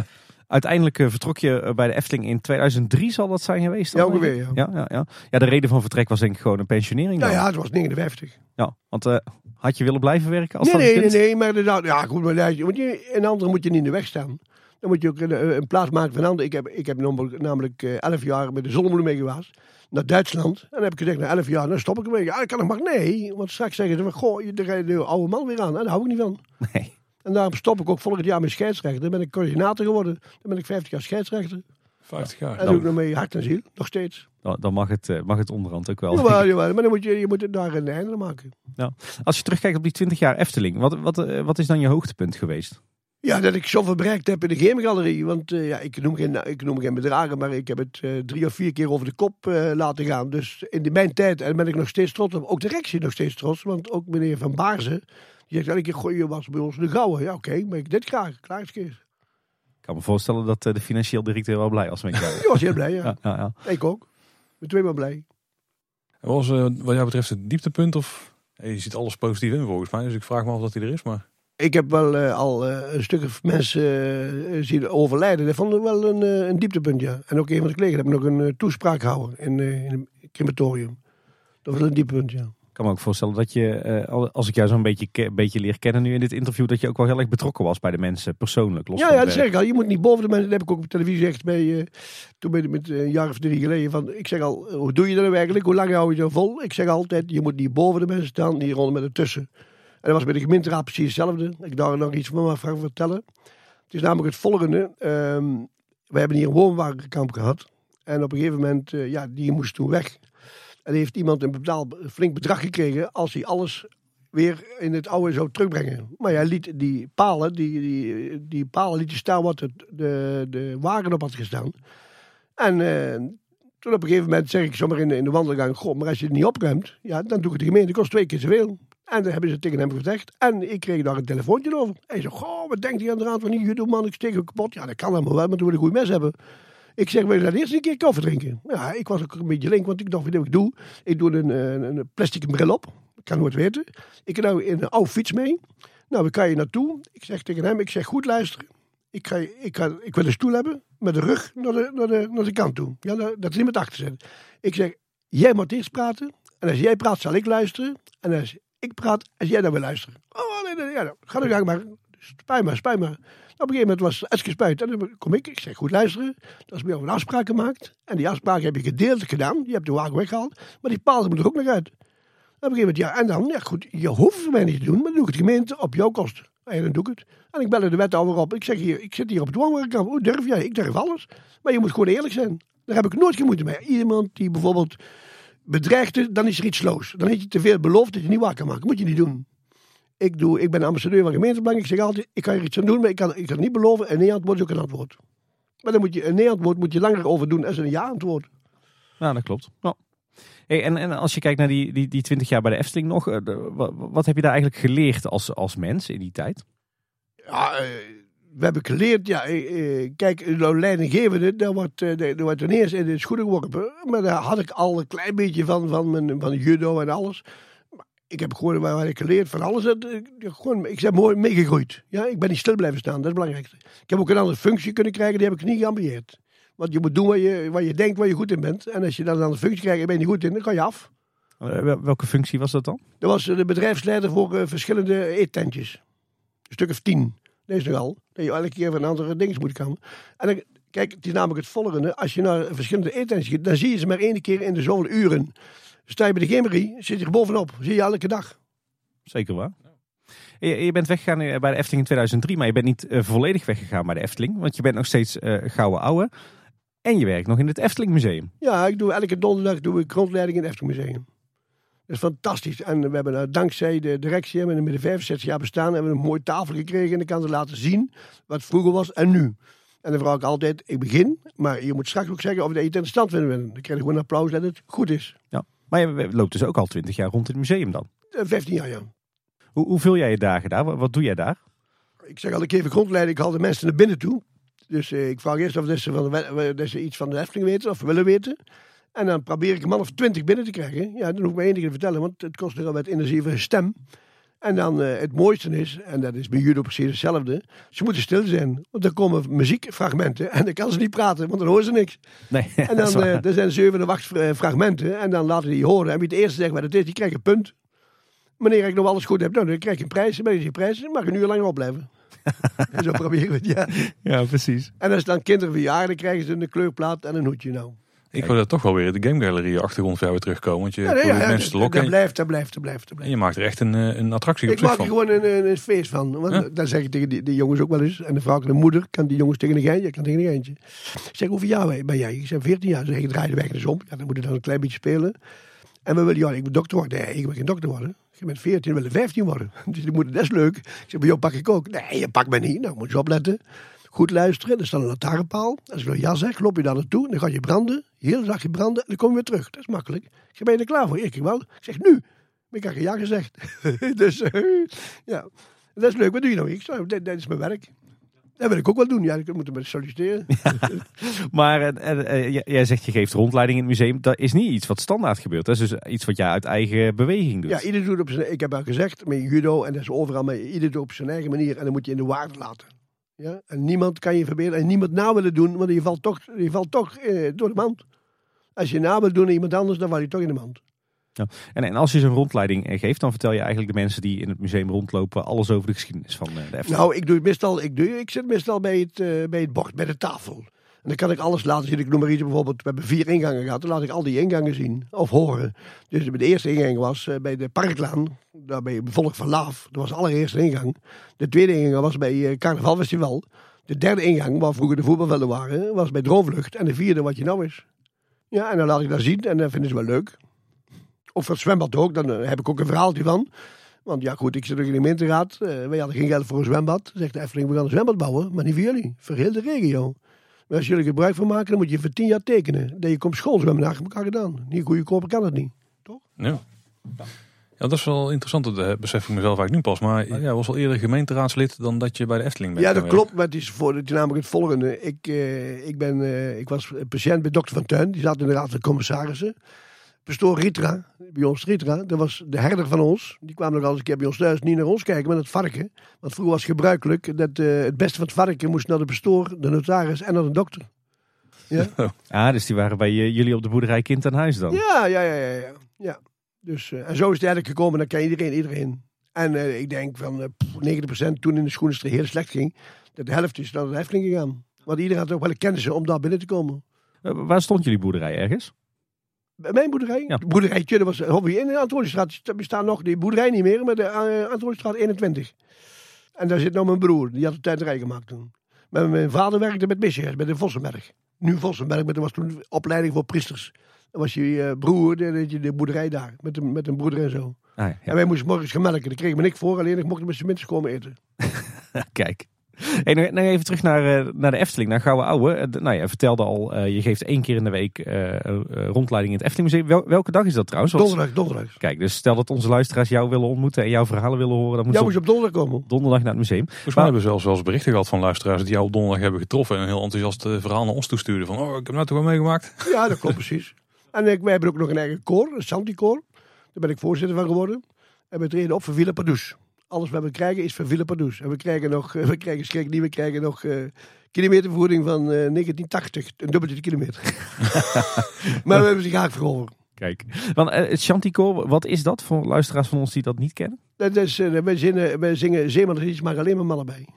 Speaker 2: Uiteindelijk eh, vertrok je eh, bij de Efteling in 2003 zal dat zijn geweest? dan,
Speaker 3: Ja, ongeveer, ja.
Speaker 2: Ja, ja, ja. ja, de reden van vertrek was denk ik gewoon een pensionering.
Speaker 3: Ja,
Speaker 2: dan.
Speaker 3: ja, het was 59.
Speaker 2: Ja, want eh, had je willen blijven werken als
Speaker 3: nee,
Speaker 2: dat
Speaker 3: nee, nee, nee, maar nou, ja, goed, maar. Want je, een ander moet je niet in de weg staan. Dan moet je ook een, een plaats maken van een ander. Ik heb, ik heb namelijk, namelijk eh, elf jaar met de zonnebloem mee geweest. Naar Duitsland. En dan heb ik gezegd, na elf jaar, dan stop ik ermee. Ja, dat kan nog maar nee. Want straks zeggen ze van, goh, je rijdt de oude man weer aan. En daar hou ik niet van.
Speaker 2: Nee.
Speaker 3: En daarom stop ik ook volgend jaar met scheidsrechter. Dan ben ik coördinator geworden. Dan ben ik 50 jaar scheidsrechter.
Speaker 1: 50 jaar.
Speaker 3: En doe ik nog mee hart en ziel. Nog steeds.
Speaker 2: Dan, dan mag, het, eh, mag het onderhand ook wel.
Speaker 3: Jawel, jawel. Maar dan moet je, je moet daar een einde aan maken.
Speaker 2: Als je terugkijkt op die 20 jaar Efteling, wat, wat, eh, wat is dan je hoogtepunt geweest?
Speaker 3: Ja, dat ik zoveel bereikt heb in de gamegalerie. Want eh, ja, ik, noem geen, ik noem geen bedragen, maar ik heb het eh, drie of vier keer over de kop eh, laten gaan. Dus in de, mijn tijd, en ben ik nog steeds trots op. Ook de directie nog steeds trots. Want ook meneer Van Baarzen, die zegt elke je was bij ons de gouden. Ja, oké, maar ik dit graag. Klaar is keer.
Speaker 2: Ik kan me voorstellen dat eh, de financieel directeur wel blij was met jou.
Speaker 3: Die was heel blij, ja.
Speaker 2: ja, ja, ja.
Speaker 3: Ik ook. Ik ben twee blij.
Speaker 1: Wat was eh, wat jou betreft het dieptepunt? Of, eh, je ziet alles positief in volgens mij. Dus ik vraag me af of dat hij er is. Maar
Speaker 3: Ik heb wel eh, al eh, een stuk of mensen zien overlijden. Dat vond ik wel een, een dieptepunt, ja. En ook een van de collega's heb ik nog een toespraak gehouden in, eh, in het crematorium. Dat was een dieptepunt, ja.
Speaker 2: Ik kan me ook voorstellen dat je, eh, al- als ik jou zo'n beetje, ke- beetje leer kennen nu in dit interview, dat je ook wel heel erg betrokken was bij de mensen, persoonlijk. Los
Speaker 3: Ja, ja, dat zeg ik al. Je moet niet boven de mensen. Dat heb ik ook op televisie gezegd. Bij, eh, toen ben ik met eh, een jaar of drie geleden. Van, ik zeg al, hoe doe je dat nou eigenlijk? Hoe lang hou je zo vol? Ik zeg altijd, je moet niet boven de mensen staan, niet rond met ertussen. En dat was bij de gemeenteraad precies hetzelfde. Ik daar nog iets van van vertellen. Het is namelijk het volgende. Ehm, we hebben hier een woonwagenkamp gehad. En op een gegeven moment, ja, die moest toen weg. En heeft iemand een betaal, flink bedrag gekregen als hij alles weer in het oude zou terugbrengen. Maar hij liet die palen, die, die, die palen liet staan wat het, de, de wagen op had gestaan. En eh, toen op een gegeven moment zeg ik zomaar in de, in de wandelgang, goh, maar als je het niet opruimt, ja, dan doe ik de gemeente, kost twee keer zoveel. En dan hebben ze tegen hem gezegd. En ik kreeg daar een telefoontje over. Hij zei, goh, wat denkt hij aan de raad van niet? Je man, ik steek hem kapot. Ja, dat kan allemaal wel, maar toen we een goed mes hebben. Ik zeg, je dat eerst een keer koffie drinken? Ja, ik was ook een beetje link, want ik dacht, wat ik doe? Ik doe een, een, een plastic bril op. Ik kan nooit weten. Ik nou in een oude fiets mee. Nou, waar kan je naartoe? Ik zeg tegen hem, ik zeg, goed luisteren. Ik, ga, ik, ga, ik wil een stoel hebben met de rug naar de, naar de, naar de kant toe. Ja, dat is niet met achter zit. Ik zeg, jij moet eerst praten. En als jij praat, zal ik luisteren. En als ik praat, als jij dan wil luisteren. Oh, nee, nee, ja, ga er gang maar. Spijt maar, spijt maar. Op een gegeven moment was Eske spuit. En dan kom ik, ik zeg, goed luisteren. Dat is bij jou een afspraak gemaakt. En die afspraak heb je gedeeltelijk gedaan. Je hebt de wagen weggehaald. Maar die paal moet er ook nog uit. Op een gegeven moment, ja, en dan, ja goed, je hoeft het mij niet te doen. Maar dan doe ik het gemeente op jouw kosten. En dan doe ik het. En ik bel de wethouder op. Ik zeg hier, ik zit hier op het woonwerkkamp. Hoe durf jij? Ik durf alles. Maar je moet gewoon eerlijk zijn. Daar heb ik nooit geen moeite mee. Iemand die bijvoorbeeld bedreigt, is, dan is er iets sloos. Dan heb je te veel beloofd dat je niet waar kan maken. Moet je niet doen. Ik, doe, ik ben ambassadeur van gemeentebelang. Ik zeg altijd, ik kan er iets aan doen, maar ik kan, ik kan het niet beloven. Een nee-antwoord is ook een antwoord. Maar dan moet je, een nee-antwoord moet je langer over doen dan een ja-antwoord.
Speaker 2: Ja, dat klopt. Ja. Hey, en, en als je kijkt naar die, die, die 20 jaar bij de Efteling nog, eh, de- wat, heb je daar eigenlijk geleerd als, als mens in die tijd?
Speaker 3: Ja, eh, we hebben geleerd, ja, eh, kijk, nou, leidinggevende, daar wordt, daar wordt ten eerste in de schoenen geworpen. Maar daar had ik al een klein beetje van, van, mijn, van judo en alles. Ik heb gewoon waar ik geleerd van alles. Dat, eh, gewoon, ik ben mooi meegegroeid. Ja, ik ben niet stil blijven staan, dat is het belangrijkste. Ik heb ook een andere functie kunnen krijgen, die heb ik niet geambieerd. Want je moet doen wat je, wat je denkt waar je goed in bent. En als je dan een andere functie krijgt en ben je niet goed in, dan ga je af.
Speaker 2: Eh, wel- welke functie was dat dan?
Speaker 3: Dat was eh, de bedrijfsleider voor eh, verschillende eettentjes. Een stuk of tien. Deze nogal. Dat je elke keer van andere dingen moet komen. En dan, kijk, het is namelijk het volgende. Als je naar verschillende eettentjes gaat, dan zie je ze maar één keer in de zoveel uren. Sta je bij de Gemerie, zit je er bovenop. Zie je elke dag.
Speaker 2: Zeker waar. Je, bent weggegaan eh, bij de Efteling in 2003, maar je bent niet eh, volledig weggegaan bij de Efteling. Want je bent nog steeds eh gouden ouwe. En je werkt nog in het Efteling Museum.
Speaker 3: Ja, ik doe elke donderdag doe ik grondleiding in het Efteling Museum. Dat is fantastisch. En we hebben dankzij de directie, hebben we met de 65 jaar bestaan, hebben we een mooie tafel gekregen. En dan kan ze laten zien wat vroeger was en nu. En dan vraag ik altijd, ik begin, maar je moet straks ook zeggen of je het in de stand willen winnen. Dan krijg je gewoon een applaus dat het goed is.
Speaker 2: Ja. Maar je loopt dus ook al 20 jaar rond in het museum dan.
Speaker 3: Eh, 15 jaar, ja.
Speaker 2: Hoe, hoe vul jij je dagen daar? Wat, wat doe jij daar?
Speaker 3: Ik zeg al, ik geef een grondleiding, ik haal de mensen naar binnen toe. Dus eh, ik vraag eerst of ze, van de, we- dat ze iets van de Efteling weten of willen weten. En dan probeer ik een man of twintig binnen te krijgen. Ja, dan hoef ik maar één ding te vertellen, want het kost nogal wat energie voor stem. En dan eh, het mooiste is, en dat is bij judo precies hetzelfde, ze moeten stil zijn. Want dan komen muziekfragmenten en dan kan ze niet praten, want dan horen ze niks.
Speaker 2: Nee,
Speaker 3: En dan eh, er zijn zeven of acht eh, fragmenten en dan laten die horen. En wie het eerste zegt wat het is, die krijgt een punt. Wanneer ik nog alles goed heb, nou, dan krijg je een prijs. Ben je die prijs, dan mag je een uur langer opblijven. en zo proberen we het, ja.
Speaker 2: ja, precies.
Speaker 3: En als dan kinderen verjaren, dan krijgen ze een kleurplaat en een hoedje nou.
Speaker 1: Ik wil dat toch wel weer de Game Gallery achtergrond voor jou weer terugkomen. Want je
Speaker 3: Ja, nee, ja,
Speaker 1: mensen te lokken.
Speaker 3: dat blijft, dat blijft, dat blijft, dat
Speaker 1: En je maakt er echt een, eh, een attractie op
Speaker 3: Ik maak er gewoon een, een, een feest van. Want
Speaker 1: Ja.
Speaker 3: dan zeg ik tegen die, die jongens ook wel eens. En de vrouw en de moeder kan die jongens tegen een geintje. Ik kan tegen een geintje. Ik zeg, hoeveel jaar ben jij? Ik zeg, 14 jaar. Ze zeggen, draai de weg eens om. Ja, dan moet je dan een klein beetje spelen. En we willen, ja, ik moet dokter worden. Nee, ik wil geen dokter worden. Je bent 14, we willen 15 worden. Dus die moeder, dat is leuk. Ik zeg, bij jou pak ik ook. Nee, je pakt mij niet. Nou, moet je opletten. Goed luisteren. Er staat een lantaarnpaal. Als ik nou ja zeg, loop je daar naartoe. Dan ga je branden. Heel zacht je branden. En dan kom je weer terug. Dat is makkelijk. Ik zeg, ben je er klaar voor? Ik wel. Ik zeg, nu. Maar ik had geen ja gezegd. dus, eh, ja. Dat is leuk. Wat doe je nou? Ik zeg, dat, dat is mijn werk. Dat wil ik ook wel doen. Ja, ik moet hem solliciteren.
Speaker 2: Maar eh, eh, jij- jij zegt je geeft rondleiding in het museum. Dat is niet iets wat standaard gebeurt. Dat is dus iets wat jij uit eigen beweging doet.
Speaker 3: Ja, ieder doet op zijn... Ik heb al gezegd, met judo en dat is overal, maar ieder doet op zijn eigen manier. En dan moet je in de waarde laten. Ja? En niemand kan je verbeteren en niemand na willen doen, want je valt toch, je valt toch eh, door de mand. Als je na wil doen aan iemand anders, dan val je toch in de mand.
Speaker 2: En, en als je zo'n rondleiding eh, geeft, dan vertel je eigenlijk de mensen die in het museum rondlopen alles over de geschiedenis van eh, de Efteling.
Speaker 3: Nou, ik doe het meestal, ik, doe, ik zit meestal bij het, eh, bij het bord, bij de tafel. En dan kan ik alles laten zien. Ik noem maar iets, bijvoorbeeld, we hebben vier ingangen gehad. Dan laat ik al die ingangen zien, of horen. Dus de eerste ingang was eh, bij de Parklaan, daar bij Volk van Laaf. Dat was de allereerste ingang. De tweede ingang was bij eh, Carnavalfestival. De derde ingang, waar vroeger de voetbalvelden waren, was bij Droomvlucht. En de vierde, wat je nou is. Ja, en dan laat ik dat zien en dan vinden ze wel leuk. Of het zwembad ook, dan eh, heb ik ook een verhaaltje van. Want ja, goed, ik zit ook in de gemeenteraad. Wij hadden geen geld voor een zwembad. Zegt de Efteling, we gaan een zwembad bouwen, maar niet voor jullie. Voor heel de regio. Maar als jullie gebruik van maken, dan moet je voor tien jaar tekenen. Dat je komt schoolzwemmen achter elkaar gedaan. Niet goedkoper kan het niet.
Speaker 1: Ja. ja, dat is wel interessant. Dat eh, besef ik mezelf eigenlijk nu pas. Maar ja, was al eerder gemeenteraadslid dan dat je bij de Efteling bent.
Speaker 3: Ja, dat
Speaker 1: geweest.
Speaker 3: klopt. Maar het is, voor, het namelijk het volgende. Ik, eh, ik, ben, eh, ik was patiënt bij dokter Van Tuin. Die zat in de raad van commissarissen. Pastoor Ritra, bij ons Ritra, dat was de herder van ons. Die kwam nog al eens een keer bij ons thuis, niet naar ons kijken, maar naar het varken. Want vroeger was gebruikelijk dat eh, het beste van het varken moest naar de pastoor, de notaris en naar de dokter. Ja,
Speaker 2: Ah, dus die waren bij eh, jullie op de boerderij kind aan huis dan?
Speaker 3: ja, ja, ja. ja, ja. ja. Dus, eh, en zo is het eigenlijk gekomen, dan kan iedereen, iedereen. En ik denk van eh, pff, 90% toen in de schoenenstreek heel slecht ging, dat de helft is naar de Efteling gegaan. Want iedereen had ook wel een kennis om daar binnen te komen.
Speaker 2: Waar stond jullie boerderij ergens?
Speaker 3: Mijn boerderij?
Speaker 2: Ja.
Speaker 3: De boerderijtje, dat was hobby in de bestaat nog die boerderij niet meer, maar de uh, Antwoordstraat 21. En daar zit nou mijn broer, die had de tuinderij gemaakt toen. Maar mijn vader werkte met Misjes, met de Vossenberg. Nu Vossenberg, maar dat was toen opleiding voor priesters. Dan was je eh, broer, je de boerderij daar, met, een- met een broeder en zo.
Speaker 2: Ah,
Speaker 3: En wij moesten morgens gaan melken, daar kreeg me niks voor, alleen ik mocht met z'n minstens komen eten.
Speaker 2: Kijk. Hey, nog, nog even terug naar, eh, naar de Efteling, naar Gouden Ouwe. Eh, nou ja, je vertelde al, eh, je geeft één keer in de week rondleiding in het Efteling Museum. Wel- welke dag is dat trouwens?
Speaker 3: Donderdag, donderdag.
Speaker 2: Kijk, dus stel dat onze luisteraars jou willen ontmoeten en jouw verhalen willen horen, dan
Speaker 3: Ja, moet
Speaker 2: ze
Speaker 3: je op donderdag komen.
Speaker 2: donderdag naar het museum.
Speaker 1: Volgens mij hebben we zelfs wel eens berichten gehad van luisteraars die jou op donderdag hebben getroffen. En een heel enthousiast verhaal naar ons toestuurden. Van, oh, ik heb nou toch wel meegemaakt.
Speaker 3: Ja, dat klopt precies. En ik, wij hebben ook nog een eigen koor, een Santi-koor. Daar ben ik voorzitter van geworden. En we treden op voor Villa Padus. Alles wat we krijgen is voor Villa Padus. En we krijgen nog, we krijgen schrik niet, we krijgen nog eh, kilometervergoeding van eh, 1980. Een dubbeltje de kilometer. maar we hebben ze graag verhoren.
Speaker 2: Kijk, want eh, het Chanticoor, wat is dat voor luisteraars van ons die dat niet kennen?
Speaker 3: Dat is, eh, wij, zingen, wij zingen zeemanliedjes, maar alleen maar mannen bij.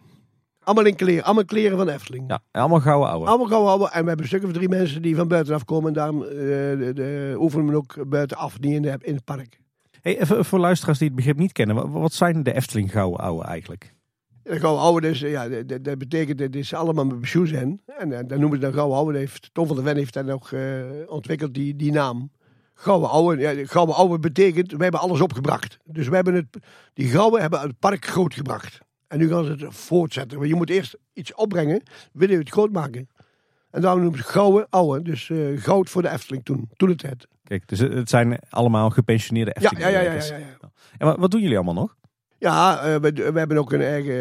Speaker 3: Allemaal in kleren, allemaal kleren van Efteling.
Speaker 2: Ja, allemaal Gouden Ouwe.
Speaker 3: Allemaal gauw houden. En we hebben een stuk of drie mensen die van buitenaf komen. En daarom eh, de, de, oefenen we ook buitenaf, niet in, de, in het park.
Speaker 2: Hey, even voor luisteraars die het begrip niet kennen, wat, zijn de Efteling Gouden Ouwe eigenlijk?
Speaker 3: De gouden oude, dus, ja, dat, betekent dat is allemaal met pensioen zijn. En eh, dan noemen ze dat gouden oude. Dat Heeft, Tom van der Ven heeft dat nog eh, ontwikkeld, die, die naam. Gouden oude, ja, de gouden oude betekent, we hebben alles opgebracht. Dus we hebben het, die gouden hebben het park groot gebracht. En nu gaan ze het voortzetten. Want je moet eerst iets opbrengen, wil je het groot maken. En daarom noemen ze gouden oude. Dus eh, goud voor de Efteling toen, toen tijd.
Speaker 2: Kijk, dus het het zijn allemaal gepensioneerde Efteling.
Speaker 3: ja, ja, ja, ja, ja.
Speaker 2: En wat, wat doen jullie allemaal nog?
Speaker 3: Ja, eh, we, we hebben ook een eigen,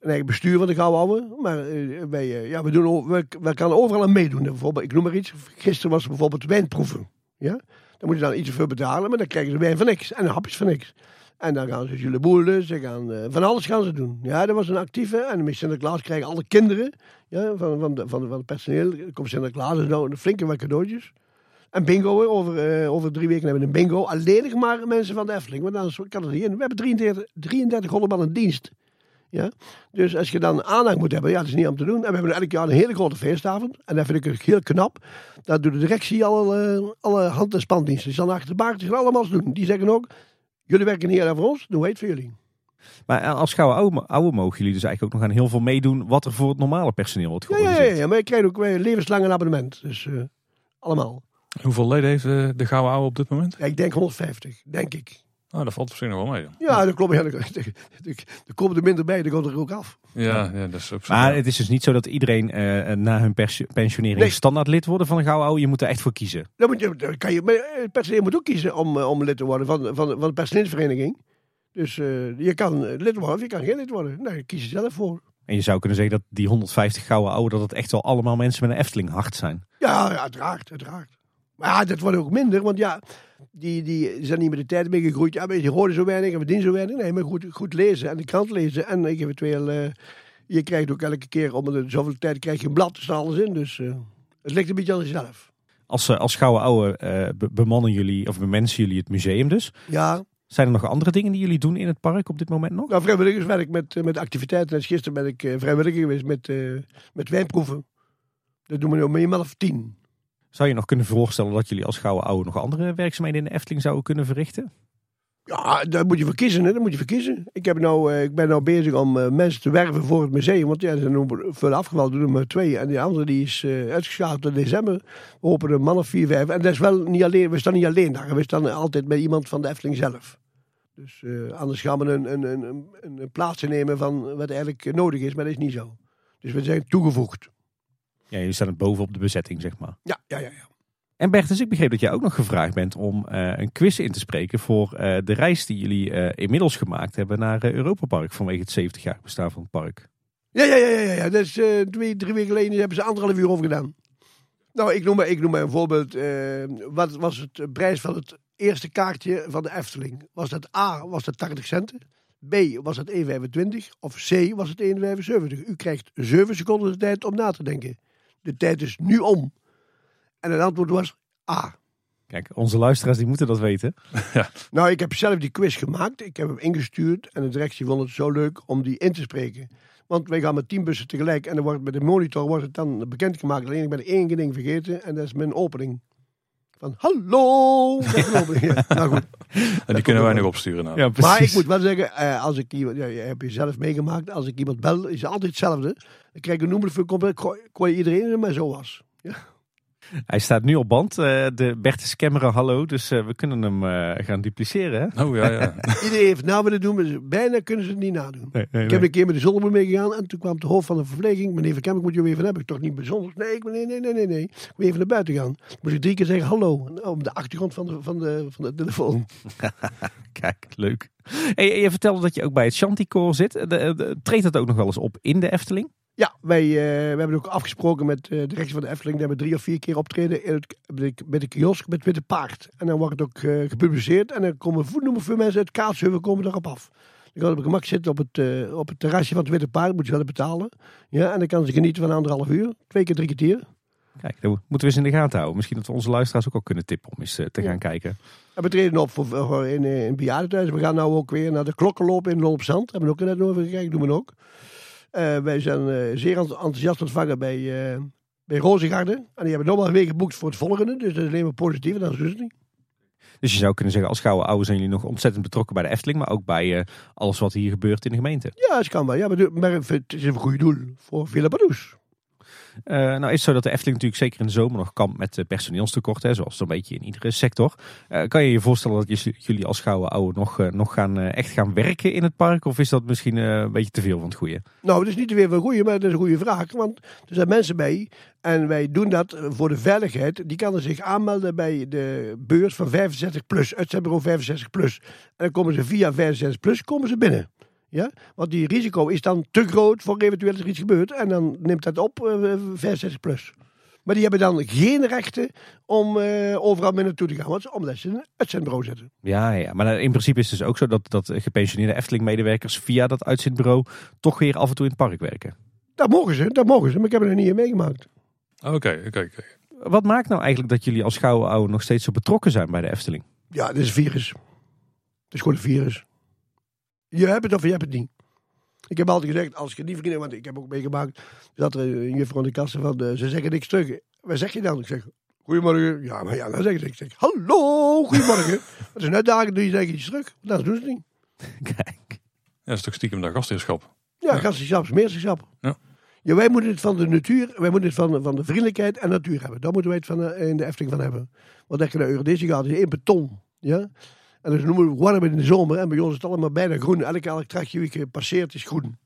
Speaker 3: een eigen bestuur van de Gouden Ouwe. Maar eh, wij, ja, we, doen, we, we kunnen overal aan meedoen. Bijvoorbeeld, ik noem maar iets. Gisteren was er bijvoorbeeld wijnproeven. Ja? Dan moet je dan iets voor betalen, maar dan krijgen ze wijn van niks. En hapjes van niks. En dan gaan ze jullie boelen, ze gaan, eh, van alles gaan ze doen. Ja, dat was een actieve. En met Sinterklaas krijgen alle kinderen ja, van, van, de, van, het personeel. Er komt Sinterklaas en zo, een flinke wat cadeautjes. En bingo, over, eh, over drie weken hebben we een bingo. Alleen maar mensen van de Efteling, want anders kan het niet in. We hebben 33, 3300 man in dienst. Ja? Dus als je dan aandacht moet hebben, ja, dat is niet om te doen. En we hebben elk jaar een hele grote feestavond. En dat vind ik heel knap. Dat doet de directie alle, alle hand- en spandiensten. Die staan achter de baak, die gaan allemaal doen. Die zeggen ook, jullie werken niet aan voor ons, doen wij het voor jullie.
Speaker 2: Maar eh, als Gouden Ouwe, ouwe mogen jullie dus eigenlijk ook nog aan heel veel meedoen wat er voor het normale personeel wordt
Speaker 3: Ja, ja, ja,
Speaker 2: georganiseerd.
Speaker 3: ja, maar je krijgt ook weer levenslang een abonnement. Dus eh, allemaal.
Speaker 1: Hoeveel leden heeft eh, de Gouden Ouwe op dit moment?
Speaker 3: Ja, ik denk 150, denk ik.
Speaker 1: Nou, dat valt op zich nog wel mee. dan.
Speaker 3: Ja, dat klopt. Ja, er- er- er komen er minder bij, dan komt er ook af.
Speaker 1: Ja, ja, dat is op zich
Speaker 2: Maar het is dus niet zo dat iedereen eh, na hun pensionering
Speaker 3: Nee.
Speaker 2: standaard lid wordt van een Gouden Ouwe. Je moet er echt voor kiezen.
Speaker 3: Dan moet je, dan kan je, maar het personeel moet ook kiezen om, eh, om lid te worden van, van, van de personeelsvereniging. Dus eh, je kan eh, lid worden of je kan geen lid worden. Nee, kies je zelf voor.
Speaker 2: En je zou kunnen zeggen dat die 150 Gouden Ouwe, dat het echt wel allemaal mensen met een Efteling hart zijn.
Speaker 3: Ja, ja, uiteraard, uiteraard. Maar ja, dat wordt ook minder, want ja, die, die zijn niet met de tijd mee gegroeid. Ja, maar je hoorde zo weinig en we dienen zo weinig. Nee, maar goed, goed lezen en de krant lezen. En eventueel, eh je krijgt ook elke keer, om de zoveel tijd krijg je een blad, er staat alles in. Dus eh, het ligt een beetje aan jezelf.
Speaker 2: Als, eh, als Gouden Ouwe be- bemannen jullie, of bemensen jullie het museum dus.
Speaker 3: Ja,
Speaker 2: Zijn er nog andere dingen die jullie doen in het park op dit moment nog?
Speaker 3: Nou, vrijwilligerswerk met, met activiteiten. Dus gisteren ben ik vrijwilliger geweest met, eh, met wijnproeven. Dat doen we nu minimaal of tien.
Speaker 2: Zou je nog kunnen voorstellen dat jullie als Gouden Ouwe nog andere werkzaamheden in de Efteling zouden kunnen verrichten?
Speaker 3: Ja, daar moet je voor kiezen. Hè? Daar moet je voor kiezen. Ik, heb nou, eh, ik ben nou bezig om eh, mensen te werven voor het museum. Want ja, zijn nog veel afgevallen, er maar twee. En die andere die is eh uitgeschakeld in december. We hopen een man of vier, vijf. En dat is wel niet alleen, we staan niet alleen daar. We staan altijd met iemand van de Efteling zelf. Dus anders gaan we een, een, een, een, plaats innemen van wat eigenlijk nodig is. Maar dat is niet zo. Dus we zijn toegevoegd.
Speaker 2: Ja, jullie staan bovenop de bezetting, zeg maar.
Speaker 3: Ja, ja, ja. ja.
Speaker 2: En Bertus, ik begreep dat jij ook nog gevraagd bent om eh, een quiz in te spreken voor eh, de reis die jullie eh, inmiddels gemaakt hebben naar Europa Park vanwege het 70 jaar bestaan van het park.
Speaker 3: Ja, ja, ja, ja, ja. Dat is eh, twee, drie weken geleden hebben ze anderhalf uur over gedaan. Nou, ik noem maar, ik noem maar een voorbeeld. wat was het prijs van het eerste kaartje van de Efteling? Was dat A, was dat 80 centen? B, was het 1,25? Of C, was het 1,75? U krijgt 7 seconden de tijd om na te denken. De tijd is nu om. En het antwoord was A.
Speaker 2: Kijk, onze luisteraars die moeten dat weten.
Speaker 3: Nou, ik heb zelf die quiz gemaakt. Ik heb hem ingestuurd. En de directie vond het zo leuk om die in te spreken. Want wij gaan met tien bussen tegelijk. En dan wordt met de monitor wordt het dan bekendgemaakt. Alleen ik ben één ding vergeten. En dat is mijn opening. Van hallo. Nou goed.
Speaker 1: en die kunnen wij nog opsturen. Nou.
Speaker 2: Ja, precies.
Speaker 3: Maar ik moet wel zeggen, eh, als ik iemand, ja, je hebt je zelf meegemaakt. Als ik iemand bel, is het altijd hetzelfde. Dan krijg ik een nummer voor. Gooi gooi iedereen in, maar zo was. Ja.
Speaker 2: Hij staat nu op band, uh, de Bertus Cameron hallo, dus uh, we kunnen hem uh, gaan dupliceren. Hè?
Speaker 1: Oh ja, ja.
Speaker 3: Iedereen heeft na willen doen, maar bijna kunnen ze het niet nadoen. Nee, nee, ik heb een keer met de zolder meegegaan en toen kwam de hoofd van de verpleging. Meneer Van Kemmer, moet je even hebben. Ik toch niet bijzonder. Nee, ik, nee, nee, nee, nee, nee. Ik moet even naar buiten gaan. Dan moest ik drie keer zeggen hallo op de achtergrond van de, van de, van de telefoon.
Speaker 2: Kijk, leuk. Hey, je vertelde dat je ook bij het Chanticoor zit. De, de, treedt dat ook nog wel eens op in de Efteling?
Speaker 3: Ja, wij uh, we hebben ook afgesproken met uh, de rechter van de Efteling dat we drie of vier keer optreden in het, bij de kiosk met Witte Paard. En dan wordt het ook uh, gepubliceerd en dan komen noemen veel mensen uit Kaatsheuvel komen erop af. Dan kan op gemak zitten op het, op het terrasje van het Witte Paard, moet je wel betalen. Ja, en dan kan ze genieten van anderhalf uur, twee keer, drie keer.
Speaker 2: Kijk, dat moeten we eens in de gaten houden. Misschien dat we onze luisteraars ook al kunnen tippen om eens te gaan kijken.
Speaker 3: En we treden op voor, voor in, in. We gaan nou ook weer naar de klokkenloop in Lol op Zand. Hebben we ook net over gekeken, doen we ook. Uh, wij zijn uh, zeer enthousiast ontvangen bij, uh, bij Rozengarden. En die hebben nog maar weer geboekt voor het volgende. Dus dat is alleen maar positief. En dat is dus niet.
Speaker 2: Dus je zou kunnen zeggen, als gouden oude zijn jullie nog ontzettend betrokken bij de Efteling. Maar ook bij alles wat hier gebeurt in de gemeente.
Speaker 3: Ja, dat kan wel. Ja, maar, het is een goed doel voor Villa Padus.
Speaker 2: Uh, nou is het zo dat de Efteling natuurlijk zeker in de zomer nog kampt met personeelstekort, hè, zoals zo'n beetje in iedere sector. Uh, kan je je voorstellen dat jullie als gouden oude nog, nog gaan, echt gaan werken in het park? Of is dat misschien een beetje te veel van het goede?
Speaker 3: Nou, het is niet te veel van het goede, maar het is een goede vraag. Want er zijn mensen bij en wij doen dat voor de veiligheid. Die kan zich aanmelden bij de beurs van 65 plus, uitzendbureau 65 plus. En dan komen ze via 65 plus komen ze binnen. Ja? Want die risico is dan te groot voor eventueel er iets gebeurt. En dan neemt dat op uh, 65 plus. Maar die hebben dan geen rechten om uh, overal mee naartoe te gaan. Want, omdat ze een uitzendbureau zetten.
Speaker 2: Ja, ja, maar in principe is het dus ook zo dat, dat gepensioneerde Efteling-medewerkers via dat uitzendbureau toch weer af en toe in het park werken.
Speaker 3: Dat mogen ze, dat mogen ze. Maar ik heb er niet in meegemaakt.
Speaker 1: Oké, oké, oké.
Speaker 2: Wat maakt nou eigenlijk dat jullie als gouden oude nog steeds zo betrokken zijn bij de Efteling?
Speaker 3: Ja, het is een virus. Het is gewoon een virus. Je hebt het of je hebt het niet. Ik heb altijd gezegd, als je die vrienden, want ik heb ook meegemaakt, dat er een juffrouw in de kassen van, de, ze zeggen niks terug. Wat zeg je dan? Ik zeg, goedemorgen. Ja, maar ja, dan zeg ik, ik zeg, hallo, goedemorgen. dat is een uitdaging, doe je zeg iets terug. Dat doen ze niet.
Speaker 2: Kijk.
Speaker 1: Ja, dat is toch stiekem dat gastheerschap?
Speaker 3: Ja, ja. gastheerschap, smeerschap. Ja. Ja, wij moeten het van de natuur, wij moeten het van, van de vriendelijkheid en natuur hebben. Daar moeten wij het van de, in de Efteling van hebben. Want als je naar Eurydice gaat, is één beton. Ja? En dus noemen we warm in de zomer. En bij ons is het allemaal bijna groen. Elke, elk trajectje wie je passeert is groen.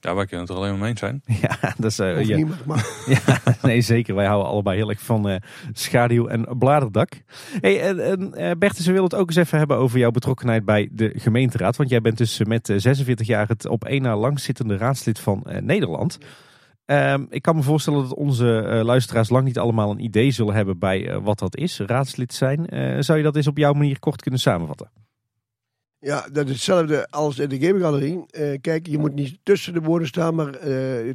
Speaker 1: Ja, wij kunnen het er alleen maar mee eens zijn.
Speaker 2: Ja, dat is... Uh,
Speaker 3: ja. Niet, maar...
Speaker 2: ja, nee, zeker. Wij houden allebei heel erg van uh, schaduw en bladerdak. Hey, en, uh, Bertus, we willen het ook eens even hebben over jouw betrokkenheid bij de gemeenteraad. Want jij bent dus met 46 jaar het op één na langzittende raadslid van Nederland. Um, ik kan me voorstellen dat onze uh, luisteraars lang niet allemaal een idee zullen hebben bij uh, wat dat is, raadslid zijn. Uh, zou je dat eens op jouw manier kort kunnen samenvatten?
Speaker 3: Ja, dat is hetzelfde als in de gamegalerie. kijk, je moet niet tussen de woorden staan, maar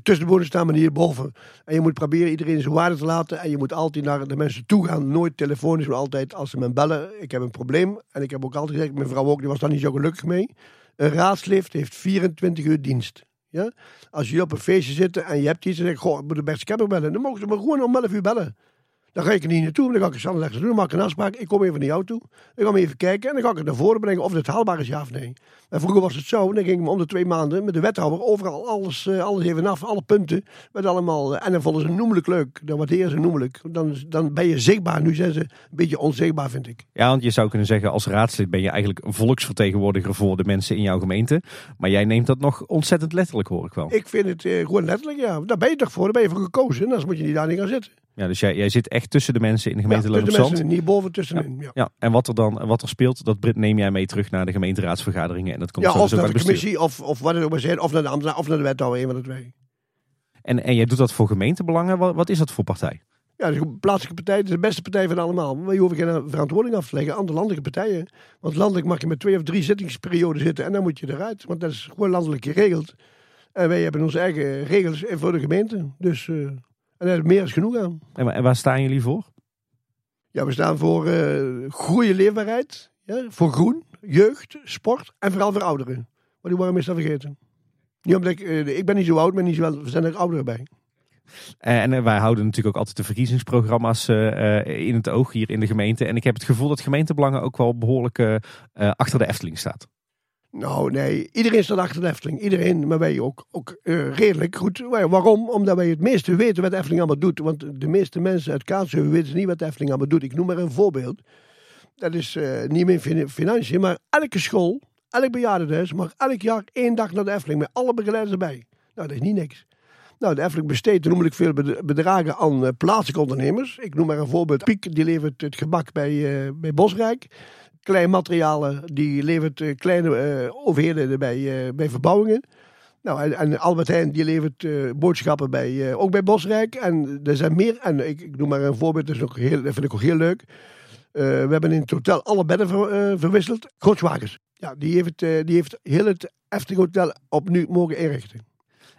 Speaker 3: tussen de woorden staan, maar hierboven. En je moet proberen iedereen zijn waarde te laten. En je moet altijd naar de mensen toe gaan. Nooit telefonisch, maar altijd als ze me bellen. Ik heb een probleem. En ik heb ook altijd gezegd, mijn vrouw ook, die was daar niet zo gelukkig mee. Een raadslid heeft 24 uur dienst. Ja? Als je op een feestje zit en je hebt iets en je goh, ik moet de beste camper bellen. Dan mogen ze me gewoon om 11 uur bellen. Dan ga ik er niet naartoe, dan ga ik Sander zeggen, dan maak ik een afspraak. Ik kom even naar jou toe. Ik ga me even kijken en dan ga ik het naar voren brengen of het haalbaar is ja of nee. En vroeger was het zo, dan ging ik om de twee maanden met de wethouder overal alles, uh, alles even af, alle punten. Met allemaal, uh, en dan vonden ze noemelijk leuk. Dan waarderen ze noemelijk. Dan, dan ben je zichtbaar. Nu zijn ze een beetje onzichtbaar, vind ik.
Speaker 2: Ja, want je zou kunnen zeggen, als raadslid ben je eigenlijk een volksvertegenwoordiger voor de mensen in jouw gemeente. Maar jij neemt dat nog ontzettend letterlijk, hoor ik wel.
Speaker 3: Ik vind het uh, gewoon letterlijk, ja. Daar ben je toch voor, daar ben je voor gekozen. En dan moet je niet daar niet gaan zitten.
Speaker 2: Ja, dus jij, jij zit echt tussen de mensen in de gemeente
Speaker 3: ja,
Speaker 2: Loon
Speaker 3: op Niet boven tussenin. Ja.
Speaker 2: ja. en wat er dan wat er speelt, dat neem jij mee terug naar de gemeenteraadsvergaderingen. En dat komt
Speaker 3: ja,
Speaker 2: zo
Speaker 3: of
Speaker 2: dus
Speaker 3: naar de commissie, of, of wat het ook maar zijn, of naar de ambtenaar, of naar de wethouder, een van de twee.
Speaker 2: En, en jij doet dat voor gemeentebelangen. Wat, wat is dat voor partij?
Speaker 3: Ja, de plaatselijke partij is de beste partij van allemaal. Maar je hoeft geen verantwoording af te leggen aan de landelijke partijen. Want landelijk mag je met twee of drie zittingsperioden zitten en dan moet je eruit. Want dat is gewoon landelijk geregeld. En wij hebben onze eigen regels voor de gemeente. Dus... Uh, en daar is meer is genoeg aan.
Speaker 2: En waar staan jullie voor?
Speaker 3: Ja, we staan voor uh, goede leefbaarheid. Ja, voor groen, jeugd, sport en vooral voor ouderen. Maar die worden meestal vergeten. Niet omdat ik, uh, ik ben niet zo oud, maar niet zo wel, we zijn er ouderen bij.
Speaker 2: En wij houden natuurlijk ook altijd de verkiezingsprogramma's in het oog hier in de gemeente. En ik heb het gevoel dat gemeentebelangen ook wel behoorlijk achter de Efteling staat.
Speaker 3: Nou, nee, iedereen staat achter de Efteling. Iedereen, maar wij ook, ook eh, redelijk goed. Waar- Waarom? Omdat wij het meeste weten wat de Efteling allemaal doet. Want de meeste mensen uit Kaatsheuvel weten niet wat de Efteling allemaal doet. Ik noem maar een voorbeeld. Dat is eh, niet meer fin- financiën, maar elke school, elk bejaardenhuis mag elk jaar één dag naar de Efteling met alle begeleiders erbij. Nou, dat is niet niks. Nou, de Efteling besteedt noemelijk veel bed- bedragen aan eh, plaatselijke ondernemers. Ik noem maar een voorbeeld. Piek, die levert het gebak bij, bij Bosrijk. Klein materialen, die levert eh, kleine eh, overheden bij, eh, bij verbouwingen. Nou, en, en Albert Heijn, die levert boodschappen bij, ook bij Bosrijk. En er zijn meer, en ik, ik noem maar een voorbeeld, dat, is ook heel, dat vind ik ook heel leuk. We hebben in totaal alle bedden ver- verwisseld. Grootschwagers. Ja, die heeft, die heeft heel het Efteling Hotel opnieuw mogen inrichten.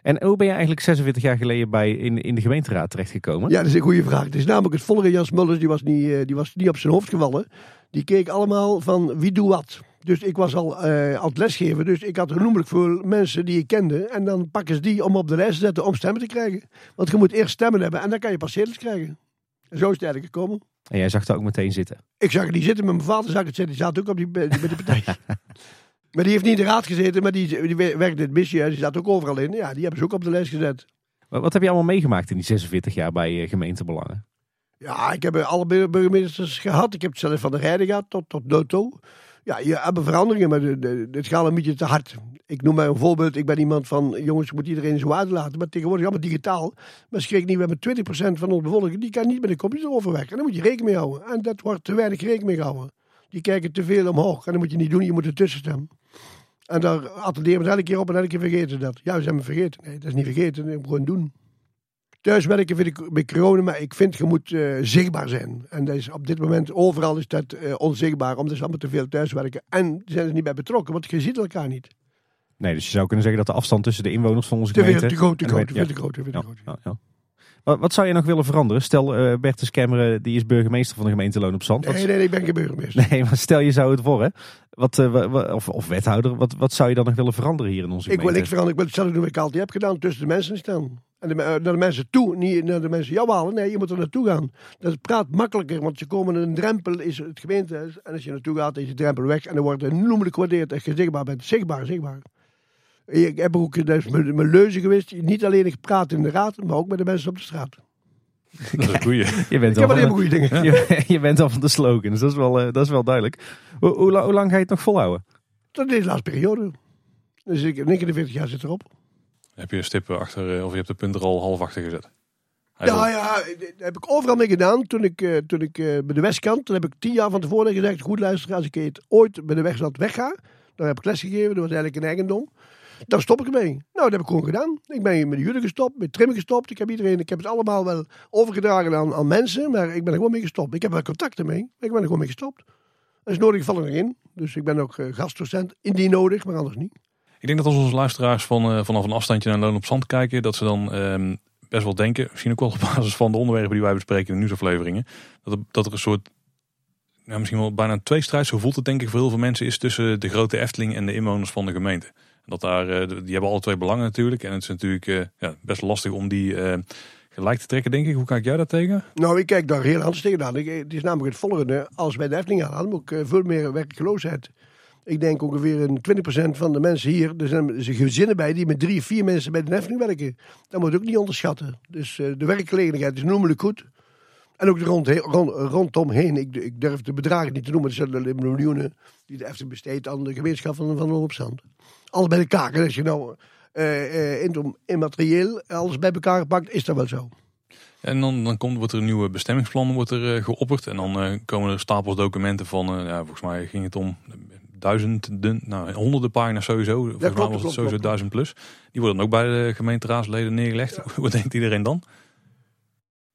Speaker 2: En hoe ben je eigenlijk 46 jaar geleden bij in, in de gemeenteraad terechtgekomen?
Speaker 3: Ja, dat is een goede vraag. Het is namelijk het volgende. Jas Mullers, die was, niet, die was niet op zijn hoofd gevallen. Die keek allemaal van wie doet wat. Dus ik was al eh, aan het lesgeven. Dus ik had genoemelijk veel mensen die ik kende. En dan pakken ze die om op de lijst te zetten om stemmen te krijgen. Want je moet eerst stemmen hebben en dan kan je pas zetels krijgen. En zo is het eigenlijk gekomen.
Speaker 2: En jij zag daar ook meteen zitten.
Speaker 3: Ik zag het niet zitten, met mijn vader zag het zitten. Die zat ook op die, bij bij die partij. maar die heeft niet in de raad gezeten, maar die, die werkte in het missie. Die zat ook overal in. Ja, die hebben ze ook op de lijst gezet.
Speaker 2: Wat, wat heb je allemaal meegemaakt in die 46 jaar bij eh, gemeentebelangen?
Speaker 3: Ja, ik heb alle bur- burgemeesters gehad. Ik heb het zelf van de rijden gehad tot, tot Noto. Ja, je hebt veranderingen, maar het gaat een beetje te hard. Ik noem maar een voorbeeld. Ik ben iemand van, jongens, moet iedereen zo uitlaten. Maar tegenwoordig allemaal digitaal. Maar schrik niet, we hebben 20% van onze bevolking, die kan niet met de computer overweg. En daar moet je rekening mee houden. En dat wordt te weinig rekening mee gehouden. Die kijken te veel omhoog. En dat moet je niet doen, je moet ertussen staan. En daar attenderen we elke keer op en elke keer vergeten dat. Ja, we zijn me vergeten. Nee, dat is niet vergeten, dat moet gewoon doen. Thuiswerken vind ik bij corona, maar ik vind je moet eh, zichtbaar zijn. En dat is op dit moment overal is dat eh, onzichtbaar, omdat ze allemaal te veel thuiswerken. En zijn er niet bij betrokken, want je ziet elkaar niet.
Speaker 2: Nee, dus je zou kunnen zeggen dat de afstand tussen de inwoners van onze
Speaker 3: Te veel,
Speaker 2: gemeente...
Speaker 3: te groot, te groot, te veel, groot, te veel, groot.
Speaker 2: Wat, wat zou je nog willen veranderen? Stel, eh Bertus Kemmeren, die is burgemeester van de gemeente Loon op Zand.
Speaker 3: Nee, nee, nee, ik ben geen burgemeester.
Speaker 2: Nee, maar stel je zou het worden, wat, eh, of, of wethouder, wat, wat zou je dan nog willen veranderen hier in onze
Speaker 3: Ik wil
Speaker 2: gemeente?
Speaker 3: niks veranderen, ik wil hetzelfde doen wat ik altijd heb gedaan, tussen de mensen staan. En de, naar de mensen toe, niet naar de mensen jou halen. Nee, je moet er naartoe gaan. Dat praat makkelijker, want je komen een drempel, is het gemeentehuis. En als je naartoe gaat, is je drempel weg. En dan wordt er noemelijk gewaardeerd je zichtbaar bent. Zichtbaar, zichtbaar. Ik heb ook, dat is mijn, mijn leuze geweest, niet alleen gepraat in de raad, maar ook met de mensen op de straat.
Speaker 1: Dat is een goeie.
Speaker 2: Je bent,
Speaker 3: Ik heb alleen goede dingen.
Speaker 2: je, je bent al van de slogans, dat is wel, eh, dat is wel duidelijk. Hoe, hoe, la- hoe lang ga je het nog volhouden?
Speaker 3: Dat is de laatste periode. Dus ik 49 jaar zit erop.
Speaker 1: Heb je stippen achter, eh, of je hebt de punten er al half achter gezet?
Speaker 3: Ja, ja, dat heb ik overal mee gedaan. Toen ik, eh, toen ik eh, bij de Westkant, toen heb ik tien jaar van tevoren gezegd, goed luisteren, als ik het ooit bij de Westkant wegga, dan heb ik les gegeven, dat was eigenlijk een eigendom. Dan stop ik ermee. Nou, dat heb ik gewoon gedaan. Ik ben met de jullie gestopt, met trimmen gestopt. Ik heb iedereen, ik heb het allemaal wel overgedragen aan, aan mensen, maar ik ben er gewoon mee gestopt. Ik heb wel contacten mee, maar ik ben er gewoon mee gestopt. Als nodig val ik erin. Dus ik ben ook eh, gastdocent, indien nodig, maar anders niet.
Speaker 1: Ik denk dat als onze luisteraars van, eh, vanaf een afstandje naar Loon op Zand kijken, dat ze dan ehm, best wel denken, misschien ook wel op basis van de onderwerpen die wij bespreken in de nieuwsafleveringen, dat er, dat een soort, ja, misschien wel bijna een tweestrijd, zo voelt het denk ik voor heel veel mensen, is tussen de grote Efteling en de inwoners van de gemeente. Dat daar, eh, die hebben alle twee belangen natuurlijk. En het is natuurlijk eh, ja, best lastig om die eh, gelijk te trekken, denk ik. Hoe kijk jij daar tegen?
Speaker 3: Nou, ik kijk daar heel anders tegenaan. Het is namelijk het volgende. Als wij de Efteling hadden we ook veel meer werkloosheid. Ik denk ongeveer een 20% van de mensen hier, er zijn gezinnen bij die met drie, vier mensen bij de Efteling werken. Dat moet je ook niet onderschatten. Dus de werkgelegenheid is noemelijk goed. En ook de rond, rond, rondomheen. Ik, ik durf de bedragen niet te noemen. Het zijn de miljoenen die de Efteling besteedt aan de gemeenschap van, van Opstand. Alles bij elkaar. En als je nou eh, eh, in- immaterieel alles bij elkaar pakt, is dat wel zo.
Speaker 1: En dan, dan komt, wordt er een nieuwe bestemmingsplan wordt er, eh, geopperd. En dan eh, komen er stapels documenten van, eh, ja, volgens mij ging het om duizenden, nou, honderden pagina's sowieso. Volgens mij
Speaker 3: klopt,
Speaker 1: was het sowieso
Speaker 3: klopt.
Speaker 1: duizend plus. Die worden dan ook bij de gemeenteraadsleden neergelegd. Wat denkt iedereen dan?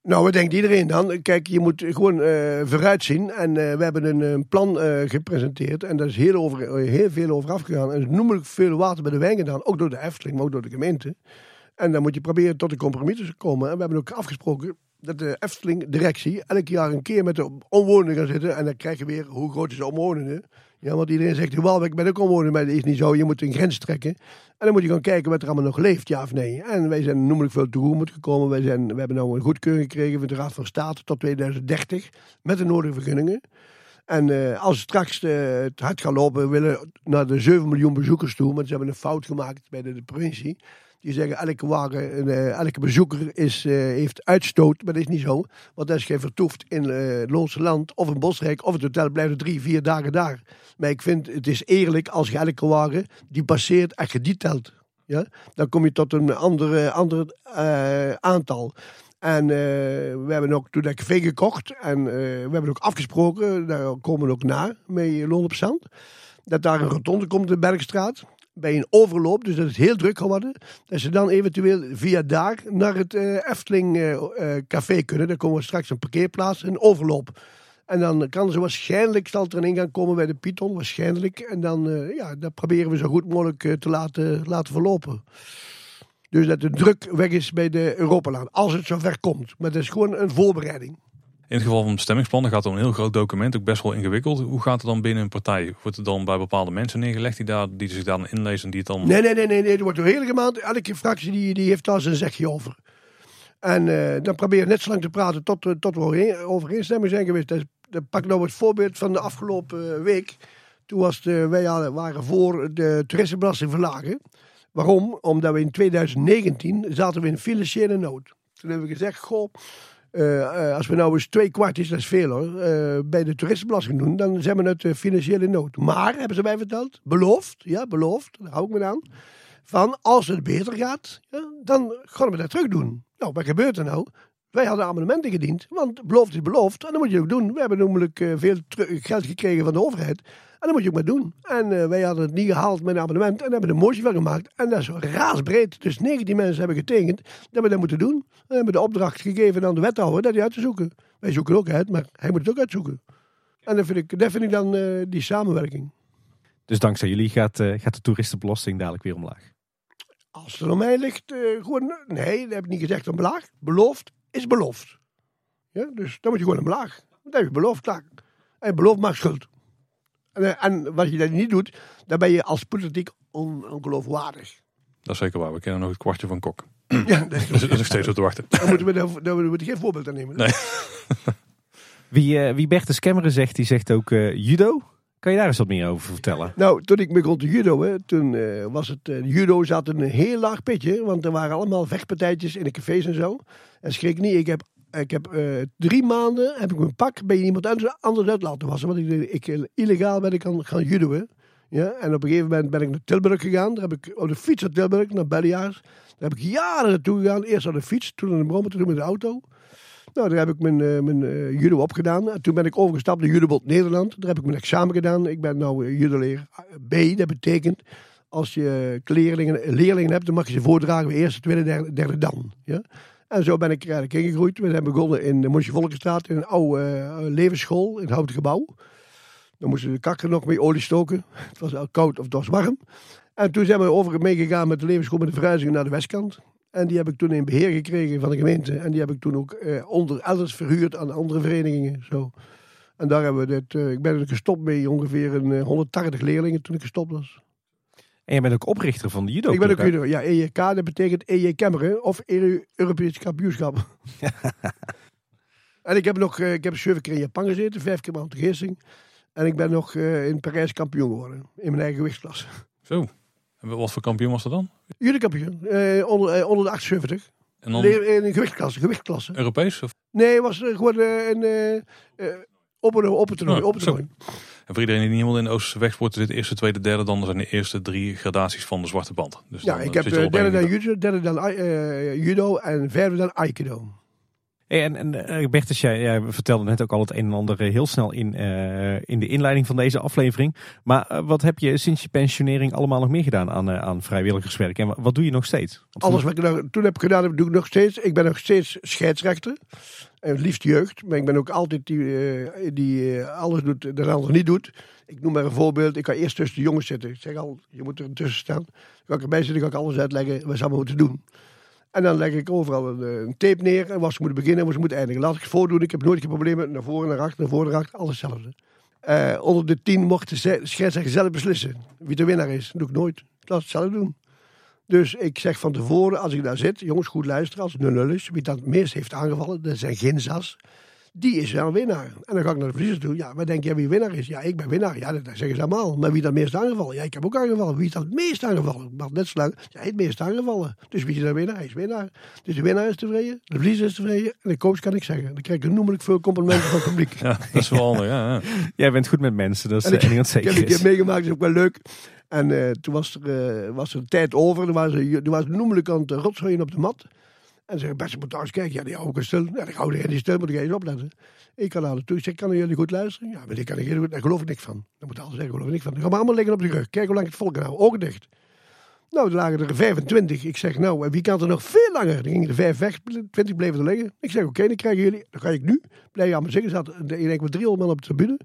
Speaker 3: Nou, wat denkt iedereen dan? Kijk, je moet gewoon eh vooruitzien. En eh, we hebben een, plan eh, gepresenteerd. En daar is heel, over, heel veel over afgegaan. En er is noemelijk veel water bij de wijn gedaan. Ook door de Efteling, maar ook door de gemeente. En dan moet je proberen tot een compromis te komen. En we hebben ook afgesproken dat de Efteling-directie elk jaar een keer met de omwonenden gaat zitten. En dan krijg je weer, hoe groot is de omwonenden? Ja, want iedereen zegt, wel, ik ben ook maar dat is niet zo. Je moet een grens trekken. En dan moet je gaan kijken wat er allemaal nog leeft, ja of nee. En wij zijn noemelijk veel tegemoet gekomen. Wij zijn, we hebben nou een goedkeuring gekregen van de Raad van State tot 2030 met de nodige vergunningen. En eh, als straks eh, het hard gaat lopen, willen naar de 7 miljoen bezoekers toe. Maar ze hebben een fout gemaakt bij de provincie. Die zeggen elke wagen, eh, elke bezoeker is, eh, heeft uitstoot. Maar dat is niet zo. Want als je vertoeft in het Loonse Land of in Bosrijk of het hotel, blijft er drie, vier dagen daar. Maar ik vind het is eerlijk als je elke wagen die passeert en je die telt. Ja? Dan kom je tot een andere, ander eh, aantal. En eh, we hebben ook toen dat café gekocht. En we hebben ook afgesproken, daar komen we ook na, met Loon op Zand. Dat daar een rotonde komt in de Bergstraat. Bij een overloop, dus dat het heel druk gaat worden. Dat ze dan eventueel via daar naar het eh, Efteling eh, eh, café kunnen. Dan komen we straks een parkeerplaats, een overloop. En dan kan ze waarschijnlijk, zal er een ingang komen bij de Python, waarschijnlijk. En dan, ja, dat proberen we zo goed mogelijk te laten, laten verlopen. Dus dat de druk weg is bij de Europalaan, als het zover komt. Maar dat is gewoon een voorbereiding.
Speaker 1: In het geval van bestemmingsplannen gaat het om een heel groot document, ook best wel ingewikkeld. Hoe gaat het dan binnen een partij? Wordt het dan bij bepaalde mensen neergelegd die, daar, die zich daar inlezen en die het dan...
Speaker 3: Nee, nee, nee, nee, nee. Er wordt door hele maand, elke fractie die, die heeft daar zijn zegje over. En eh, dan proberen we net zo lang te praten tot, we- tot we overeen- overeenstemming zijn geweest. Dat pak nou het voorbeeld van de afgelopen eh, week. Toen was de, wij waren voor de toeristenbelasting verlagen. Waarom? Omdat we in 2019 zaten we in financiële nood. Toen hebben we gezegd, goh, eh, eh, als we nou eens twee kwart is, dat is veel hoor, eh, bij de toeristenbelasting doen, dan zijn we de financiële nood. Maar, hebben ze mij verteld, beloofd, ja, beloofd, daar hou ik me aan, van als het beter gaat, ja, dan gaan we dat terug doen. Nou, wat gebeurt er nou? Wij hadden amendementen gediend, want beloofd is beloofd. En dat moet je ook doen. We hebben namelijk veel geld gekregen van de overheid. En dat moet je ook maar doen. En eh, wij hadden het niet gehaald met een amendement en hebben er een motie van gemaakt. En dat is raasbreed. Dus 19 mensen hebben getekend dat we dat moeten doen. En hebben de opdracht gegeven aan de wethouder dat hij uit te zoeken. Wij zoeken ook uit, maar hij moet het ook uitzoeken. En dat vind ik, dat vind ik dan eh, die samenwerking.
Speaker 2: Dus dankzij jullie gaat, eh, gaat de toeristenbelasting dadelijk weer omlaag.
Speaker 3: Als het aan mij ligt, gewoon, nee, dat heb ik niet gezegd omlaag. Beloofd is beloofd. Ja, dus dan moet je gewoon omlaag. Dat heb je beloofd. En beloofd maakt schuld. En, eh, en wat je dat niet doet, dan ben je als politiek on, ongeloofwaardig.
Speaker 1: Dat is zeker waar, we kennen nog het kwartje van Kok.
Speaker 3: Ja, dat,
Speaker 1: Dat is, dat is nog steeds op te wachten.
Speaker 3: dan moeten we, daar, daar moeten we geen voorbeeld aan nemen.
Speaker 1: Nee.
Speaker 2: Wie, eh wie Bertus Kemmeren zegt, die zegt ook eh, judo. Kan je daar eens wat meer over vertellen?
Speaker 3: Nou, toen ik begon te judo, hè, toen eh, was het, eh, judo zat een heel laag pitje, want er waren allemaal vechtpartijtjes in de cafés en zo. En schrik niet, ik heb, ik heb eh, drie maanden, heb ik mijn pak bij iemand anders, anders uit laten wassen, want ik, ik, eh, illegaal ben ik gaan, gaan judoën. Ja, en op een gegeven moment ben ik naar Tilburg gegaan, daar heb ik op de fiets naar Tilburg, naar Belliaars. Daar heb ik jaren naartoe gegaan, eerst op de fiets, toen in de brommer, toen met de auto. Nou, daar heb ik mijn, eh, mijn eh, judo opgedaan. En toen ben ik overgestapt naar Judobond Nederland. Daar heb ik mijn examen gedaan. Ik ben uh, judoleer B. Dat betekent, als je leerlingen, leerlingen hebt, dan mag je ze voordragen bij eerste, tweede, derde, derde dan. Ja? En zo ben ik er eigenlijk ingegroeid. We zijn begonnen in de Volkenstraat, in een oude eh, levensschool, in het houten gebouw. Dan moesten de kakken nog mee olie stoken. Het was al koud of het was warm. En toen zijn we over meegegaan met de levensschool met de verhuizing naar de westkant. En die heb ik toen in beheer gekregen van de gemeente. En die heb ik toen ook eh, onder elders verhuurd aan andere verenigingen. Zo. En daar hebben we dit, eh, ik ben er gestopt mee ongeveer een eh, 180 leerlingen toen ik gestopt was.
Speaker 2: En je bent ook oprichter van de judo.
Speaker 3: ik ben ook judo. Ja, EJK, dat betekent EJ Kemmeren of EU Europees kampioenschap. en ik heb nog, eh, ik heb zeven keer in Japan gezeten, vijf keer Mount Geersing. En ik ben nog eh, in Parijs kampioen geworden, in mijn eigen gewichtsklasse.
Speaker 1: Zo. En wat voor kampioen was dat dan?
Speaker 3: Jullie kampioen, eh, onder, eh, onder de 78.
Speaker 1: En dan
Speaker 3: Nee, in een gewichtsklasse, gewichtsklasse.
Speaker 1: Europees? Of?
Speaker 3: Nee, was eh, gewoon een eh, eh, op een op een toernooi.
Speaker 1: Ja,
Speaker 3: op een toernooi.
Speaker 1: En voor iedereen die niet helemaal in de Oosterse wegsporten zit, eerste, tweede, derde, dan zijn de eerste drie gradaties van de zwarte band. Dus
Speaker 3: Ja, ik
Speaker 1: eh,
Speaker 3: heb eh, derde dan judo, derde dan judo en vijfde dan aikido.
Speaker 2: En en eh, Bertus, jij, vertelde net ook al het een en ander eh, heel snel in, eh, in de inleiding van deze aflevering. Maar wat heb je sinds je pensionering allemaal nog meer gedaan aan, aan vrijwilligerswerk? En wa- wat doe je nog steeds?
Speaker 3: Alles wat ik nou, toen heb gedaan, doe ik nog steeds. Ik ben nog steeds scheidsrechter. En liefst jeugd. Maar ik ben ook altijd die, die alles doet dat de niet doet. Ik noem maar een voorbeeld. Ik ga eerst tussen de jongens zitten. Ik zeg al, je moet er tussen staan. Dan ga ik erbij zitten, ga ik alles uitleggen wat ze allemaal moeten doen. En dan leg ik overal een, eh, tape neer. En waar ze moeten beginnen en waar ze moeten eindigen. Laat ik het voordoen. Ik heb nooit geen problemen. Naar voren, naar achter, naar voren, naar achter. Alles hetzelfde. Eh, onder de tien mocht de scheidsrechter zelf beslissen. Wie de winnaar is. Dat doe ik nooit. Ik laat het zelf doen. Dus ik zeg van tevoren, als ik daar zit, jongens, goed luisteren. Als het 0-0 is, wie dat het meest heeft aangevallen, dat zijn Ginza's. Die is wel winnaar. En dan ga ik naar de verliezer toe. Ja, wat denk jij wie winnaar is? Ja, ik ben winnaar. Ja, dat zeggen ze allemaal. Maar wie is het meest aangevallen? Ja, ik heb ook aangevallen. Wie is dat het meest aangevallen? Maar net zo lang. Ja, het meest aangevallen. Dus wie is de winnaar? Hij is winnaar. Dus de winnaar is tevreden. De verliezer is tevreden. En de coach kan ik zeggen. Dan krijg ik noemelijk veel complimenten van het publiek.
Speaker 1: Ja, dat is wel handig. Ja, ja.
Speaker 2: Jij bent goed met mensen, dat is
Speaker 3: En
Speaker 2: de
Speaker 3: ik-
Speaker 2: wat
Speaker 3: Ik heb een keer meegemaakt, is ook wel leuk. En eh, toen was er, eh, was er een tijd over. Toen was er, toen was noemelijk aan het rotzooien op de mat. En zeggen, best moet thuis kijken. Ja, die ik stil. Ja, hou ik niet stil, moet ik eens opletten. Ik kan naar naartoe. Ik zeg, kan jullie goed luisteren? Ja, maar ik kan niet goed. Daar geloof ik niks van. Dan moet alles zeggen, geloof ik niks van. Dan gaan we allemaal liggen op de rug. Kijk hoe lang ik het vol kan houden. Ogen dicht. Nou, er lagen er 25. Ik zeg, nou, en wie kan er nog veel langer? Dan gingen er vijf weg, 20 bleven er liggen. Ik zeg, oké, dan krijgen jullie, dan ga ik nu, blijf aan me zingen. Zat, ik denk met 300 man op de tribune.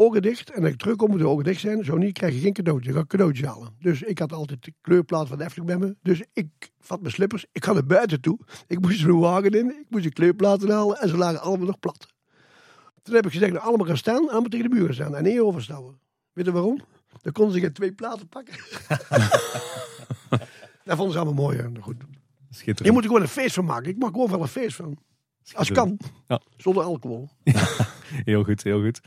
Speaker 3: Ogen dicht. En als ik terugkom, moeten de ogen dicht zijn. Zo niet, krijg je geen cadeautje. Dan ga ik cadeautjes halen. Dus ik had altijd de kleurplaat van de Efteling bij me. Dus ik vat mijn slippers. Ik ga naar buiten toe. Ik moest er een wagen in. Ik moest de kleurplaten halen. En ze lagen allemaal nog plat. Toen heb ik gezegd, nou, allemaal gaan staan. Allemaal tegen de muur gaan staan. En één overstouwen. Weet je waarom? Dan konden ze geen twee platen pakken. Dat vonden ze allemaal mooi. hè. Nou, Goed. Je
Speaker 2: Schitterend.
Speaker 3: moet er gewoon een feest van maken. Ik maak gewoon wel een feest van. Als kan.
Speaker 2: Ja.
Speaker 3: Zonder alcohol.
Speaker 2: Heel goed, heel goed.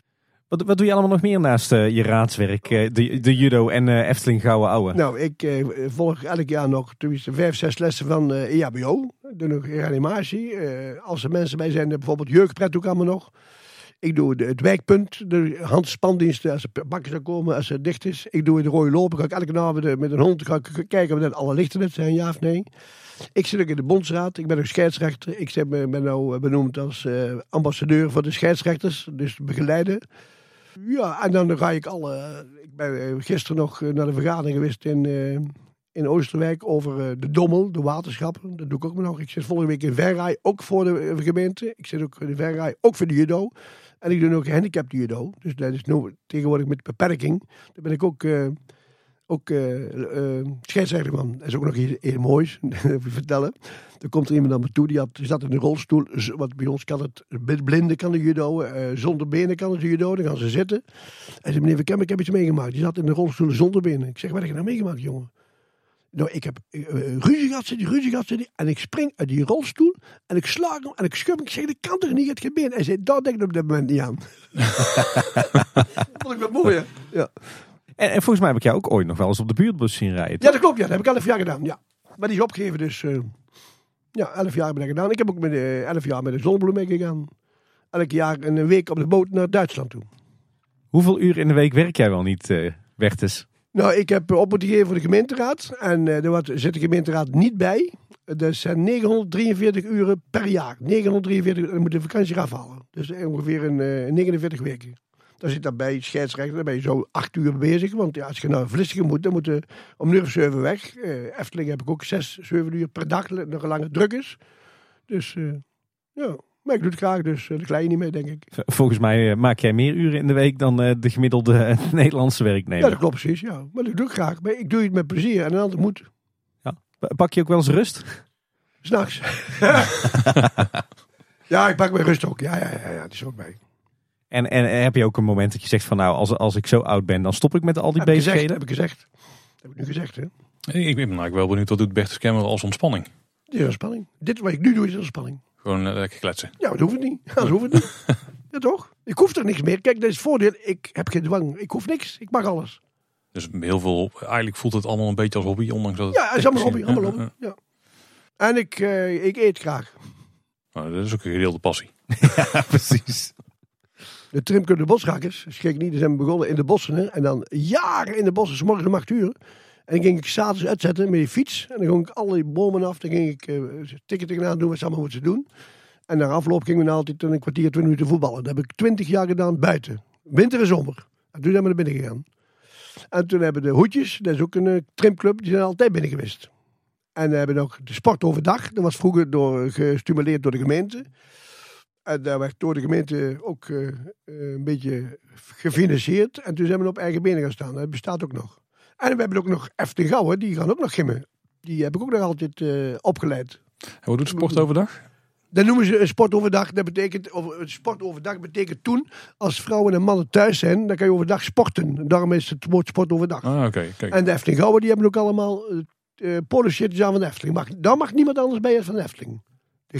Speaker 2: Wat, doe je allemaal nog meer naast eh, je raadswerk, eh, de, de judo en eh, Efteling Gouden Ouwe?
Speaker 3: Nou, ik volg elk jaar nog tenminste vijf, zes lessen van eh EHBO. Ik doe nog reanimatie. Als er mensen bij zijn, bijvoorbeeld jeugdpret doe ik allemaal nog. Ik doe het wijkpunt, de handspandiensten als er bakken komen, als het dicht is. Ik doe de rode lopen. Ga ik elke avond met een hond ga ik kijken of net alle lichten zijn, ja of nee. Ik zit ook in de bondsraad. Ik ben ook scheidsrechter. Ik ben nou benoemd als ambassadeur voor de scheidsrechters. Dus begeleiden. Ja, en dan ga ik alle... Ik ben gisteren nog naar de vergadering geweest in, eh, in Oosterwijk over eh, de Dommel, de waterschappen. Dat doe ik ook nog. Ik zit volgende week in Verraai, ook voor de eh, gemeente. Ik zit ook in Verraai, ook voor de judo. En ik doe ook gehandicapt judo. Dus dat is nu tegenwoordig met beperking. Daar ben ik ook, ook eh, eh, scheidsrechter van. Dat is ook nog iets heel moois, vertellen. Er komt er iemand naar me toe, die, had, die zat in een rolstoel. Wat bij ons kan het, blinde kan de judo, eh, zonder benen kan het judo. Dan gaan ze zitten. Hij zei, meneer Verkem, ik heb iets meegemaakt. Die zat in een rolstoel zonder benen. Ik zeg, wat heb je nou meegemaakt, jongen? Nou, ik heb eh, eh, ruzie gehad, die, ruzie gehad, die. En ik spring uit die rolstoel en ik slaag hem en ik schub hem. Ik zeg, dat kan toch niet, het geen been. Hij zei, daar denk ik op dat moment niet aan. Vond ik wat mooi, hè? Ja.
Speaker 2: En, en volgens mij heb ik jou ook ooit nog wel eens op de buurtbus zien rijden.
Speaker 3: ja, dat klopt, ja. Dat heb ik elf jaar gedaan, ja. Maar die is opgegeven, dus... eh, ja, elf jaar heb ik gedaan. Ik heb ook met eh, elf jaar met de zonnebloem meegegaan. Elk jaar een week op de boot naar Duitsland toe.
Speaker 2: Hoeveel uur in de week werk jij wel niet, eh Bertus?
Speaker 3: Nou, ik heb op moeten geven voor de gemeenteraad. En daar zit de gemeenteraad niet bij. Dat zijn 943 uren per jaar. 943, dan moet de vakantie eraf halen. Dus ongeveer een eh, 49 weken. Dan zit daarbij scheidsrechter, dan ben je zo acht uur bezig. Want ja, als je naar Vlissingen moet, dan moet je om of zeven weg. Eh Efteling heb ik ook zes, zeven uur per dag, nog een lange druk is. Dus eh, ja, maar ik doe het graag, dus uh, de kleine niet mee, denk ik.
Speaker 2: Volgens mij eh, maak jij meer uren in de week dan eh, de gemiddelde eh, Nederlandse
Speaker 3: Ja,
Speaker 2: werknemer.
Speaker 3: dat klopt precies, ja. Maar dat doe ik graag. Maar ik doe het met plezier en een ander moet.
Speaker 2: Pak je ook wel eens rust?
Speaker 3: S'nachts. ja, ik pak mijn rust ook. Ja, ja, ja, ja, die is ook bij.
Speaker 2: En, en, en heb je ook een moment dat je zegt van nou, als, als ik zo oud ben, dan stop ik met al die
Speaker 3: Heb ik gezegd,
Speaker 2: bezigheden?
Speaker 3: heb ik gezegd. Heb ik nu gezegd, hè?
Speaker 1: Ik ben eigenlijk wel benieuwd wat doet Bertus Kemmer als ontspanning.
Speaker 3: Is ontspanning. Dit wat ik nu doe is ontspanning.
Speaker 1: Gewoon eh, lekker kletsen.
Speaker 3: Ja, dat hoeft het niet. Ja, dat hoeft het niet. Ja, toch? Ik hoef er niks meer. Kijk, dat is het voordeel. Ik heb geen dwang. Ik hoef niks. Ik mag alles.
Speaker 1: Dus heel veel, eigenlijk voelt het allemaal een beetje als hobby, ondanks dat het...
Speaker 3: Ja, het is allemaal hobby.
Speaker 1: Ja,
Speaker 3: Allemaal
Speaker 1: ja,
Speaker 3: hobby. Ja. En ik, eh, ik eet graag.
Speaker 1: Nou, dat is ook een gedeelde passie.
Speaker 2: Ja, precies.
Speaker 3: De Trimke de Bosrakkers, schrik niet, die zijn begonnen in de bossen. Hè? En dan jaren in de bossen, 's morgens om uur. En dan ging ik s'avonds uitzetten met die fiets. En dan ging ik alle bomen af. Dan ging ik uh, tikken tegenaan doen wat ze allemaal moeten doen. En na afloop gingen we altijd een kwartier, twintig minuten voetballen. Dat heb ik twintig jaar gedaan buiten. Winter en zomer. En toen zijn we naar binnen gegaan. En toen hebben de Hoedjes, dat is ook een uh, trimclub, die zijn altijd binnen geweest. En we hebben nog de sport overdag. Dat was vroeger door, gestimuleerd door de gemeente. En daar werd door de gemeente ook uh, een beetje gefinancierd. En toen zijn we op eigen benen gaan staan. Dat bestaat ook nog. En we hebben ook nog Efteling Gouwen, die gaan ook nog gimmen. Die heb ik ook nog altijd uh, opgeleid.
Speaker 1: En wat doet sport overdag?
Speaker 3: Dat noemen ze een sport overdag. Dat betekent, of een sport overdag betekent toen, als vrouwen en mannen thuis zijn, dan kan je overdag sporten. Daarom is het woord sport overdag.
Speaker 1: Ah. Okay,
Speaker 3: en de Efteling Gouwen, die hebben ook allemaal uh, polo shirtjes aan van de Efteling. Mag, daar mag niemand anders bij van de Efteling.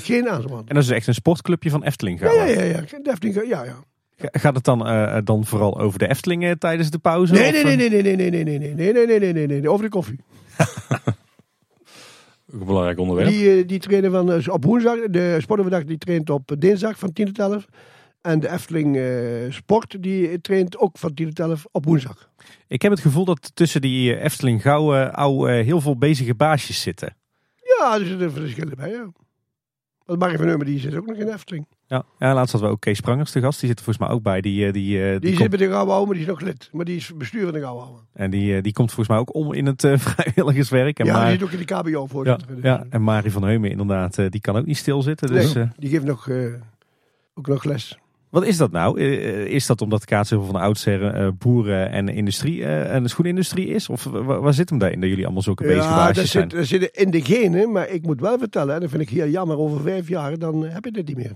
Speaker 3: Geen aanspraak.
Speaker 2: En dat is echt een sportclubje van Efteling
Speaker 3: Ja,
Speaker 2: gaan.
Speaker 3: ja, ja, ja. De Efteling, ja, ja.
Speaker 2: Ga- Gaat het dan, eh, dan vooral over de Eftelingen tijdens de pauze?
Speaker 3: Nee, nee,
Speaker 2: eh,
Speaker 3: nee, nee, nee, nee, nee, nee, nee, nee, nee, nee, nee, nee, nee, over de koffie.
Speaker 1: Een belangrijk onderwerp.
Speaker 3: Die, eh, die trainen van, eh, op woensdag, de sportoverdag die traint op dinsdag van 10 tot 11. En de Efteling eh, Sport die traint ook van 10 tot 11 op woensdag.
Speaker 2: Ik heb het gevoel dat tussen die eh, Efteling Gouw eh, oude, eh, heel veel bezige baasjes zitten.
Speaker 3: Ja, er zitten verschillen bij, ja. Want Marie van Heumen die zit ook nog in de Efteling.
Speaker 2: Ja, ja laatst hadden we ook Kees Sprangers te gast. Die zit volgens mij ook bij. Die, eh, die, eh, die
Speaker 3: Die, zit bij de Gouden Oude, maar die is nog lid. Maar die is bestuur van de Gouden Oude.
Speaker 2: En die, eh, die komt volgens mij ook om in het vrijwilligerswerk. En,
Speaker 3: Ja,
Speaker 2: maar,
Speaker 3: die zit ook in de KBO
Speaker 2: ja,
Speaker 3: voorzitter. Dus,
Speaker 2: ja, en Marie van Heumen inderdaad, die kan ook niet stilzitten. Dus,
Speaker 3: Nee, die geeft nog, ook nog les.
Speaker 2: Wat is dat nou? Eh, eh, is dat omdat kaatsen van oudsher eh, boeren en industrie en de schoenindustrie is? Of wa- waar zit hem daarin dat jullie allemaal zulke bezige
Speaker 3: Ja, dat
Speaker 2: zijn?
Speaker 3: zit, dat zit in de genen, maar ik moet wel vertellen, en dat vind ik heel jammer, over vijf jaar, dan heb je dit niet meer.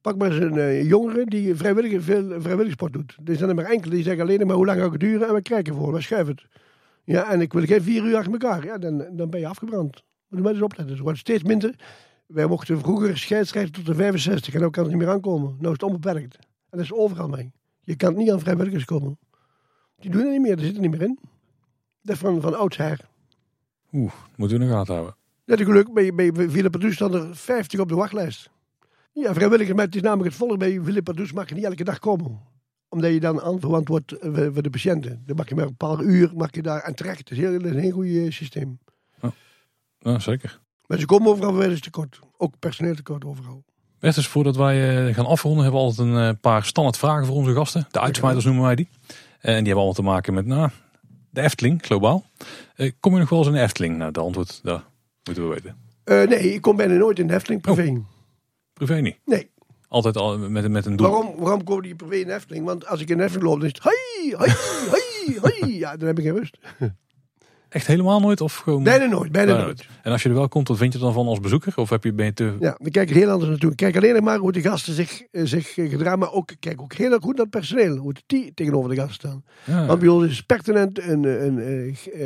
Speaker 3: Pak maar eens een jongere die vrijwillig, veel vrijwilligsport doet. Er zijn er maar enkele die zeggen alleen maar hoe lang gaat het duren en we kijken voor, we schuiven het. Ja, en ik wil geen vier uur achter elkaar, ja, dan, dan ben je afgebrand. Moet je maar eens opletten. Het wordt steeds minder. Wij mochten vroeger scheidsrechten tot de 65 en nu kan het niet meer aankomen. Nu is het onbeperkt. En dat is overal mee. Je kan niet aan vrijwilligers komen. Die doen het niet meer, die zitten er niet meer in. Dat is van, van oudsher.
Speaker 1: Oeh, moeten we de gaten houden.
Speaker 3: Net een geluk, bij, bij Philip Padus staan er 50 op de wachtlijst. Ja, vrijwilligers, maar het is namelijk het volgende. Bij Philip Padus mag je niet elke dag komen. Omdat je dan aanverwant wordt eh, voor de patiënten. Dan mag je maar een paar uur mag je daar aan terecht. Het is heel, een heel goed eh, systeem.
Speaker 1: Ja, zeker.
Speaker 3: Maar ze komen overal wel eens tekort. Ook personeel tekort overal.
Speaker 1: Best dus voordat wij eh, gaan afronden hebben we altijd een eh, paar standaard vragen voor onze gasten. De uitsmijters noemen wij die. En die hebben allemaal te maken met nou, de Efteling, globaal. Eh, kom je nog wel eens in de Efteling? Nou, de antwoord, dat moeten we weten.
Speaker 3: Nee, ik kom bijna nooit in de Efteling privé.
Speaker 1: Privé niet.
Speaker 3: Nee.
Speaker 1: Altijd al met, met een doel.
Speaker 3: Waarom, waarom komen die privé in de Efteling? Want als ik in de Efteling loop, dan is het... Hoi, hoi, hoi, hoi. Ja, dan heb ik geen rust.
Speaker 1: Echt helemaal nooit? Of gewoon...
Speaker 3: Bijna nooit, bijna nooit.
Speaker 1: En als je er wel komt, wat vind je dan van als bezoeker? Of heb je, ben je te...
Speaker 3: Ja, we kijken heel anders naartoe. Kijk alleen maar hoe de gasten zich, eh, zich eh, gedragen. Maar ook, kijk ook heel erg goed naar het personeel. Hoe die tegenover de gasten staan.
Speaker 1: Ja,
Speaker 3: Want bij ons is pertinent een, een, eh,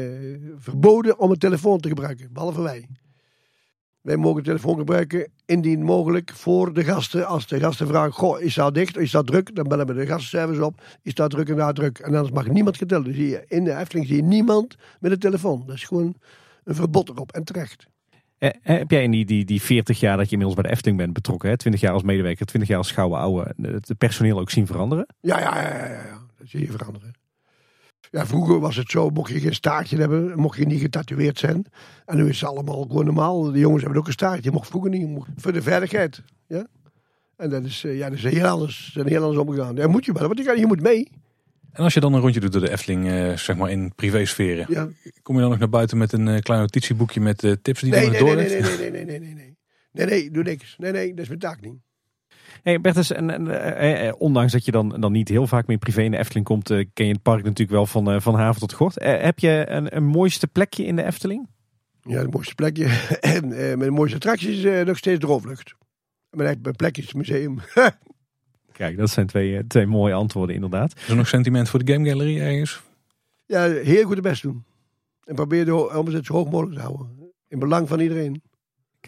Speaker 3: verboden om een telefoon te gebruiken. Behalve wij. Wij mogen telefoon gebruiken indien mogelijk voor de gasten. Als de gasten vragen, goh, is dat dicht, is dat druk? Dan bellen we de gastenservice op. Is dat druk en daar druk? En anders mag niemand geteld. Dus je, in de Efteling zie je niemand met een telefoon. Dat is gewoon een verbod erop. En terecht.
Speaker 2: Eh, heb jij in die, die, die 40 jaar dat je inmiddels bij de Efteling bent betrokken, hè? 20 jaar als medewerker, 20 jaar als gouden ouwe, het personeel ook zien veranderen?
Speaker 3: Ja, ja, ja, ja, ja. Dat zie je veranderen. Ja, vroeger was het zo, mocht je geen staartje hebben, mocht je niet getatoeëerd zijn. En nu is het allemaal gewoon normaal. De jongens hebben ook een staartje, mocht vroeger niet, mocht- voor de veiligheid. Ja? En dat is, eh, ja, dat is heel anders, zijn heel anders omgegaan. Daar moet je wel, want je, je moet mee.
Speaker 1: En als je dan een rondje doet door de Efteling, eh, zeg maar in privésferen.
Speaker 3: Ja.
Speaker 1: Kom je dan nog naar buiten met een eh, klein notitieboekje met tips die je
Speaker 3: Nee,
Speaker 1: nog
Speaker 3: nee, nee, nee, nee, nee, nee, nee, nee, nee. Nee, nee, doe niks. Nee, nee, dat is mijn taak niet.
Speaker 2: Hey Bertus, en, en, eh, eh, ondanks dat je dan, dan niet heel vaak meer privé in de Efteling komt, eh, ken je het park natuurlijk wel van, eh, van haven tot gort. Eh, heb je een, een mooiste plekje in de Efteling?
Speaker 3: Ja, het mooiste plekje. en eh, mijn mooiste attractie is eh, nog steeds Droomvlucht. Mijn, mijn plekje is het museum.
Speaker 2: Kijk, dat zijn twee, eh, twee mooie antwoorden inderdaad.
Speaker 1: Is er nog sentiment voor de Game Gallery ergens?
Speaker 3: Ja, heel goed de best doen. En probeer de omzet zo hoog mogelijk te houden. In belang van iedereen.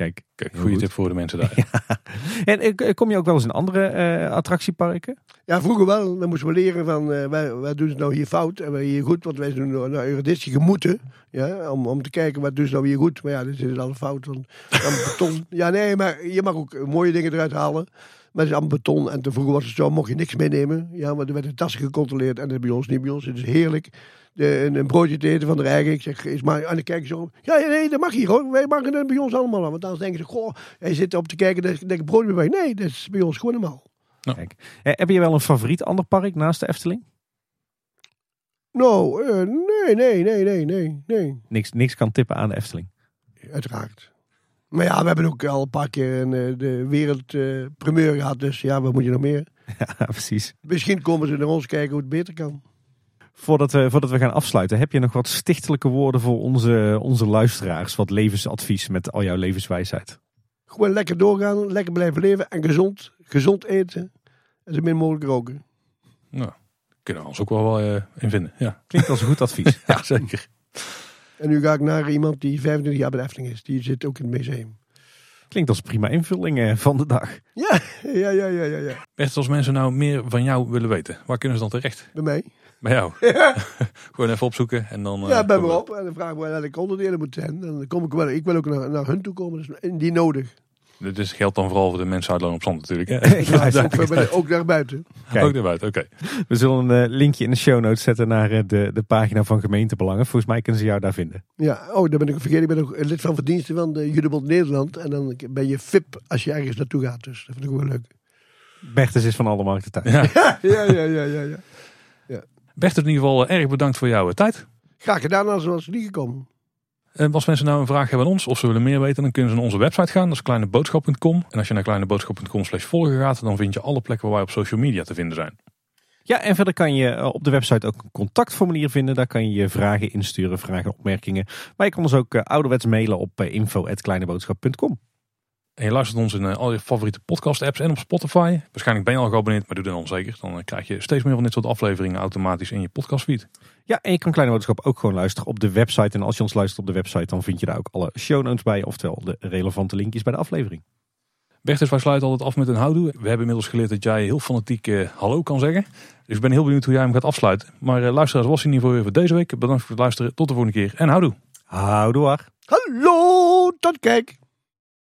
Speaker 2: Kijk,
Speaker 1: Kijk, goede
Speaker 2: goed.
Speaker 1: tip voor de mensen daar.
Speaker 2: En eh, kom je ook wel eens in andere eh, attractieparken?
Speaker 3: Ja, vroeger wel. Dan moesten we leren van, eh, wij, wij doen het nou hier fout en wij hier goed. Want wij doen nou eruditie gemoeten. Ja, om, om te kijken wat doen ze nou hier goed. Maar ja, dit is al fout. Want dan beton. Ja, nee, maar je mag ook mooie dingen eruit halen. Maar het is allemaal beton. En te vroeger was het zo, mocht je niks meenemen. Ja, maar er werden tassen gecontroleerd. En dat is bij ons niet bij ons. Het is heerlijk. De, een, een broodje te eten van de eigen. Ik zeg, is maar, en dan kijken ze zo. Ja, nee, dat mag hier hoor. Wij maken het bij ons allemaal aan. Want anders denken ze, goh, hij zit op te kijken. Dat ik brood bij mij. Nee, dat is bij ons gewoon normaal.
Speaker 2: Kijk. Eh, heb je wel een favoriet ander park naast de Efteling?
Speaker 3: Nou, eh, nee, nee, nee, nee, nee, nee.
Speaker 2: Niks, niks kan tippen aan de Efteling.
Speaker 3: Uiteraard. Maar ja, we hebben ook al een paar keer een, eh, de wereldprimeur gehad. Dus ja, wat moet je nog meer?
Speaker 2: Ja, precies.
Speaker 3: Misschien komen ze naar ons kijken hoe het beter kan.
Speaker 2: Voordat we, voordat we gaan afsluiten, heb je nog wat stichtelijke woorden voor onze, onze luisteraars? Wat levensadvies met al jouw levenswijsheid?
Speaker 3: Gewoon lekker doorgaan, lekker blijven leven en gezond, gezond eten. En zo min mogelijk roken.
Speaker 1: Nou, kunnen we ons ook wel wel eh, in vinden. Ja.
Speaker 2: Klinkt als een goed advies.
Speaker 1: ja, zeker.
Speaker 3: En nu ga ik naar iemand die 25 jaar bij de Efteling is. Die zit ook in het museum.
Speaker 2: Klinkt als prima invulling eh, van de dag.
Speaker 3: Ja, ja, ja, ja, ja, ja.
Speaker 1: Bert, als mensen nou meer van jou willen weten, waar kunnen ze dan terecht?
Speaker 3: Bij mij.
Speaker 1: Bij jou.
Speaker 3: Ja,
Speaker 1: Gewoon even opzoeken en dan...
Speaker 3: ja
Speaker 1: eh,
Speaker 3: bij me op. En dan vragen we welke onderdelen moeten zijn. Dan kom ik wel. Ik wil ook naar, naar hun toe komen. Dus indien nodig.
Speaker 1: Dit is, geldt dan vooral voor de mensen uit Loon op Zand natuurlijk. Hè?
Speaker 2: Ja,
Speaker 3: Ja, ook, ook naar buiten.
Speaker 2: Kijk.
Speaker 1: Ook eruit, oké.
Speaker 2: We zullen een eh, linkje in de show notes zetten naar eh, de, de pagina van gemeentebelangen. Volgens mij kunnen ze jou daar vinden.
Speaker 3: Ja, oh, daar ben ik vergeten. Ik ben ook lid van verdiensten van de Judebond Nederland. En dan ben je VIP als je ergens naartoe gaat. Dus dat vind ik ook wel leuk.
Speaker 2: Bertus is van alle markten thuis.
Speaker 1: Ja.
Speaker 3: Ja, ja, ja, ja, ja.
Speaker 1: Bert, in ieder geval eh, erg bedankt voor jouw tijd.
Speaker 3: Graag gedaan, anders was het niet gekomen.
Speaker 1: En als mensen nou een vraag hebben aan ons of ze willen meer weten, dan kunnen ze naar onze website gaan. Dat is kleineboodschap.com. En als je naar kleineboodschap.com slash volgen gaat, dan vind je alle plekken waar wij op social media te vinden zijn.
Speaker 2: Ja, en verder kan je eh, op de website ook een contactformulier vinden. Daar kan je je vragen insturen, vragen, opmerkingen. Maar je kan ons ook eh, ouderwets mailen op eh, info.kleineboodschap.com.
Speaker 1: En je luistert ons in eh, al je favoriete podcast apps en op Spotify. Waarschijnlijk ben je al geabonneerd, maar doe dat dan zeker. Dan eh, krijg je steeds meer van dit soort afleveringen automatisch in je podcastfeed.
Speaker 2: Ja, en je kan Kleine Boodschap ook gewoon luisteren op de website. En als je ons luistert op de website, dan vind je daar ook alle show notes bij. Oftewel de relevante linkjes bij de aflevering.
Speaker 1: Bertus, wij sluiten altijd af met een houdoe. We hebben inmiddels geleerd dat jij heel fanatiek eh, hallo kan zeggen. Dus ik ben heel benieuwd hoe jij hem gaat afsluiten. Maar eh, luisteraars, was in ieder geval weer voor deze week. Bedankt voor het luisteren. Tot de volgende keer en houdoe.
Speaker 2: Houdoe.
Speaker 3: Hallo, tot kijk.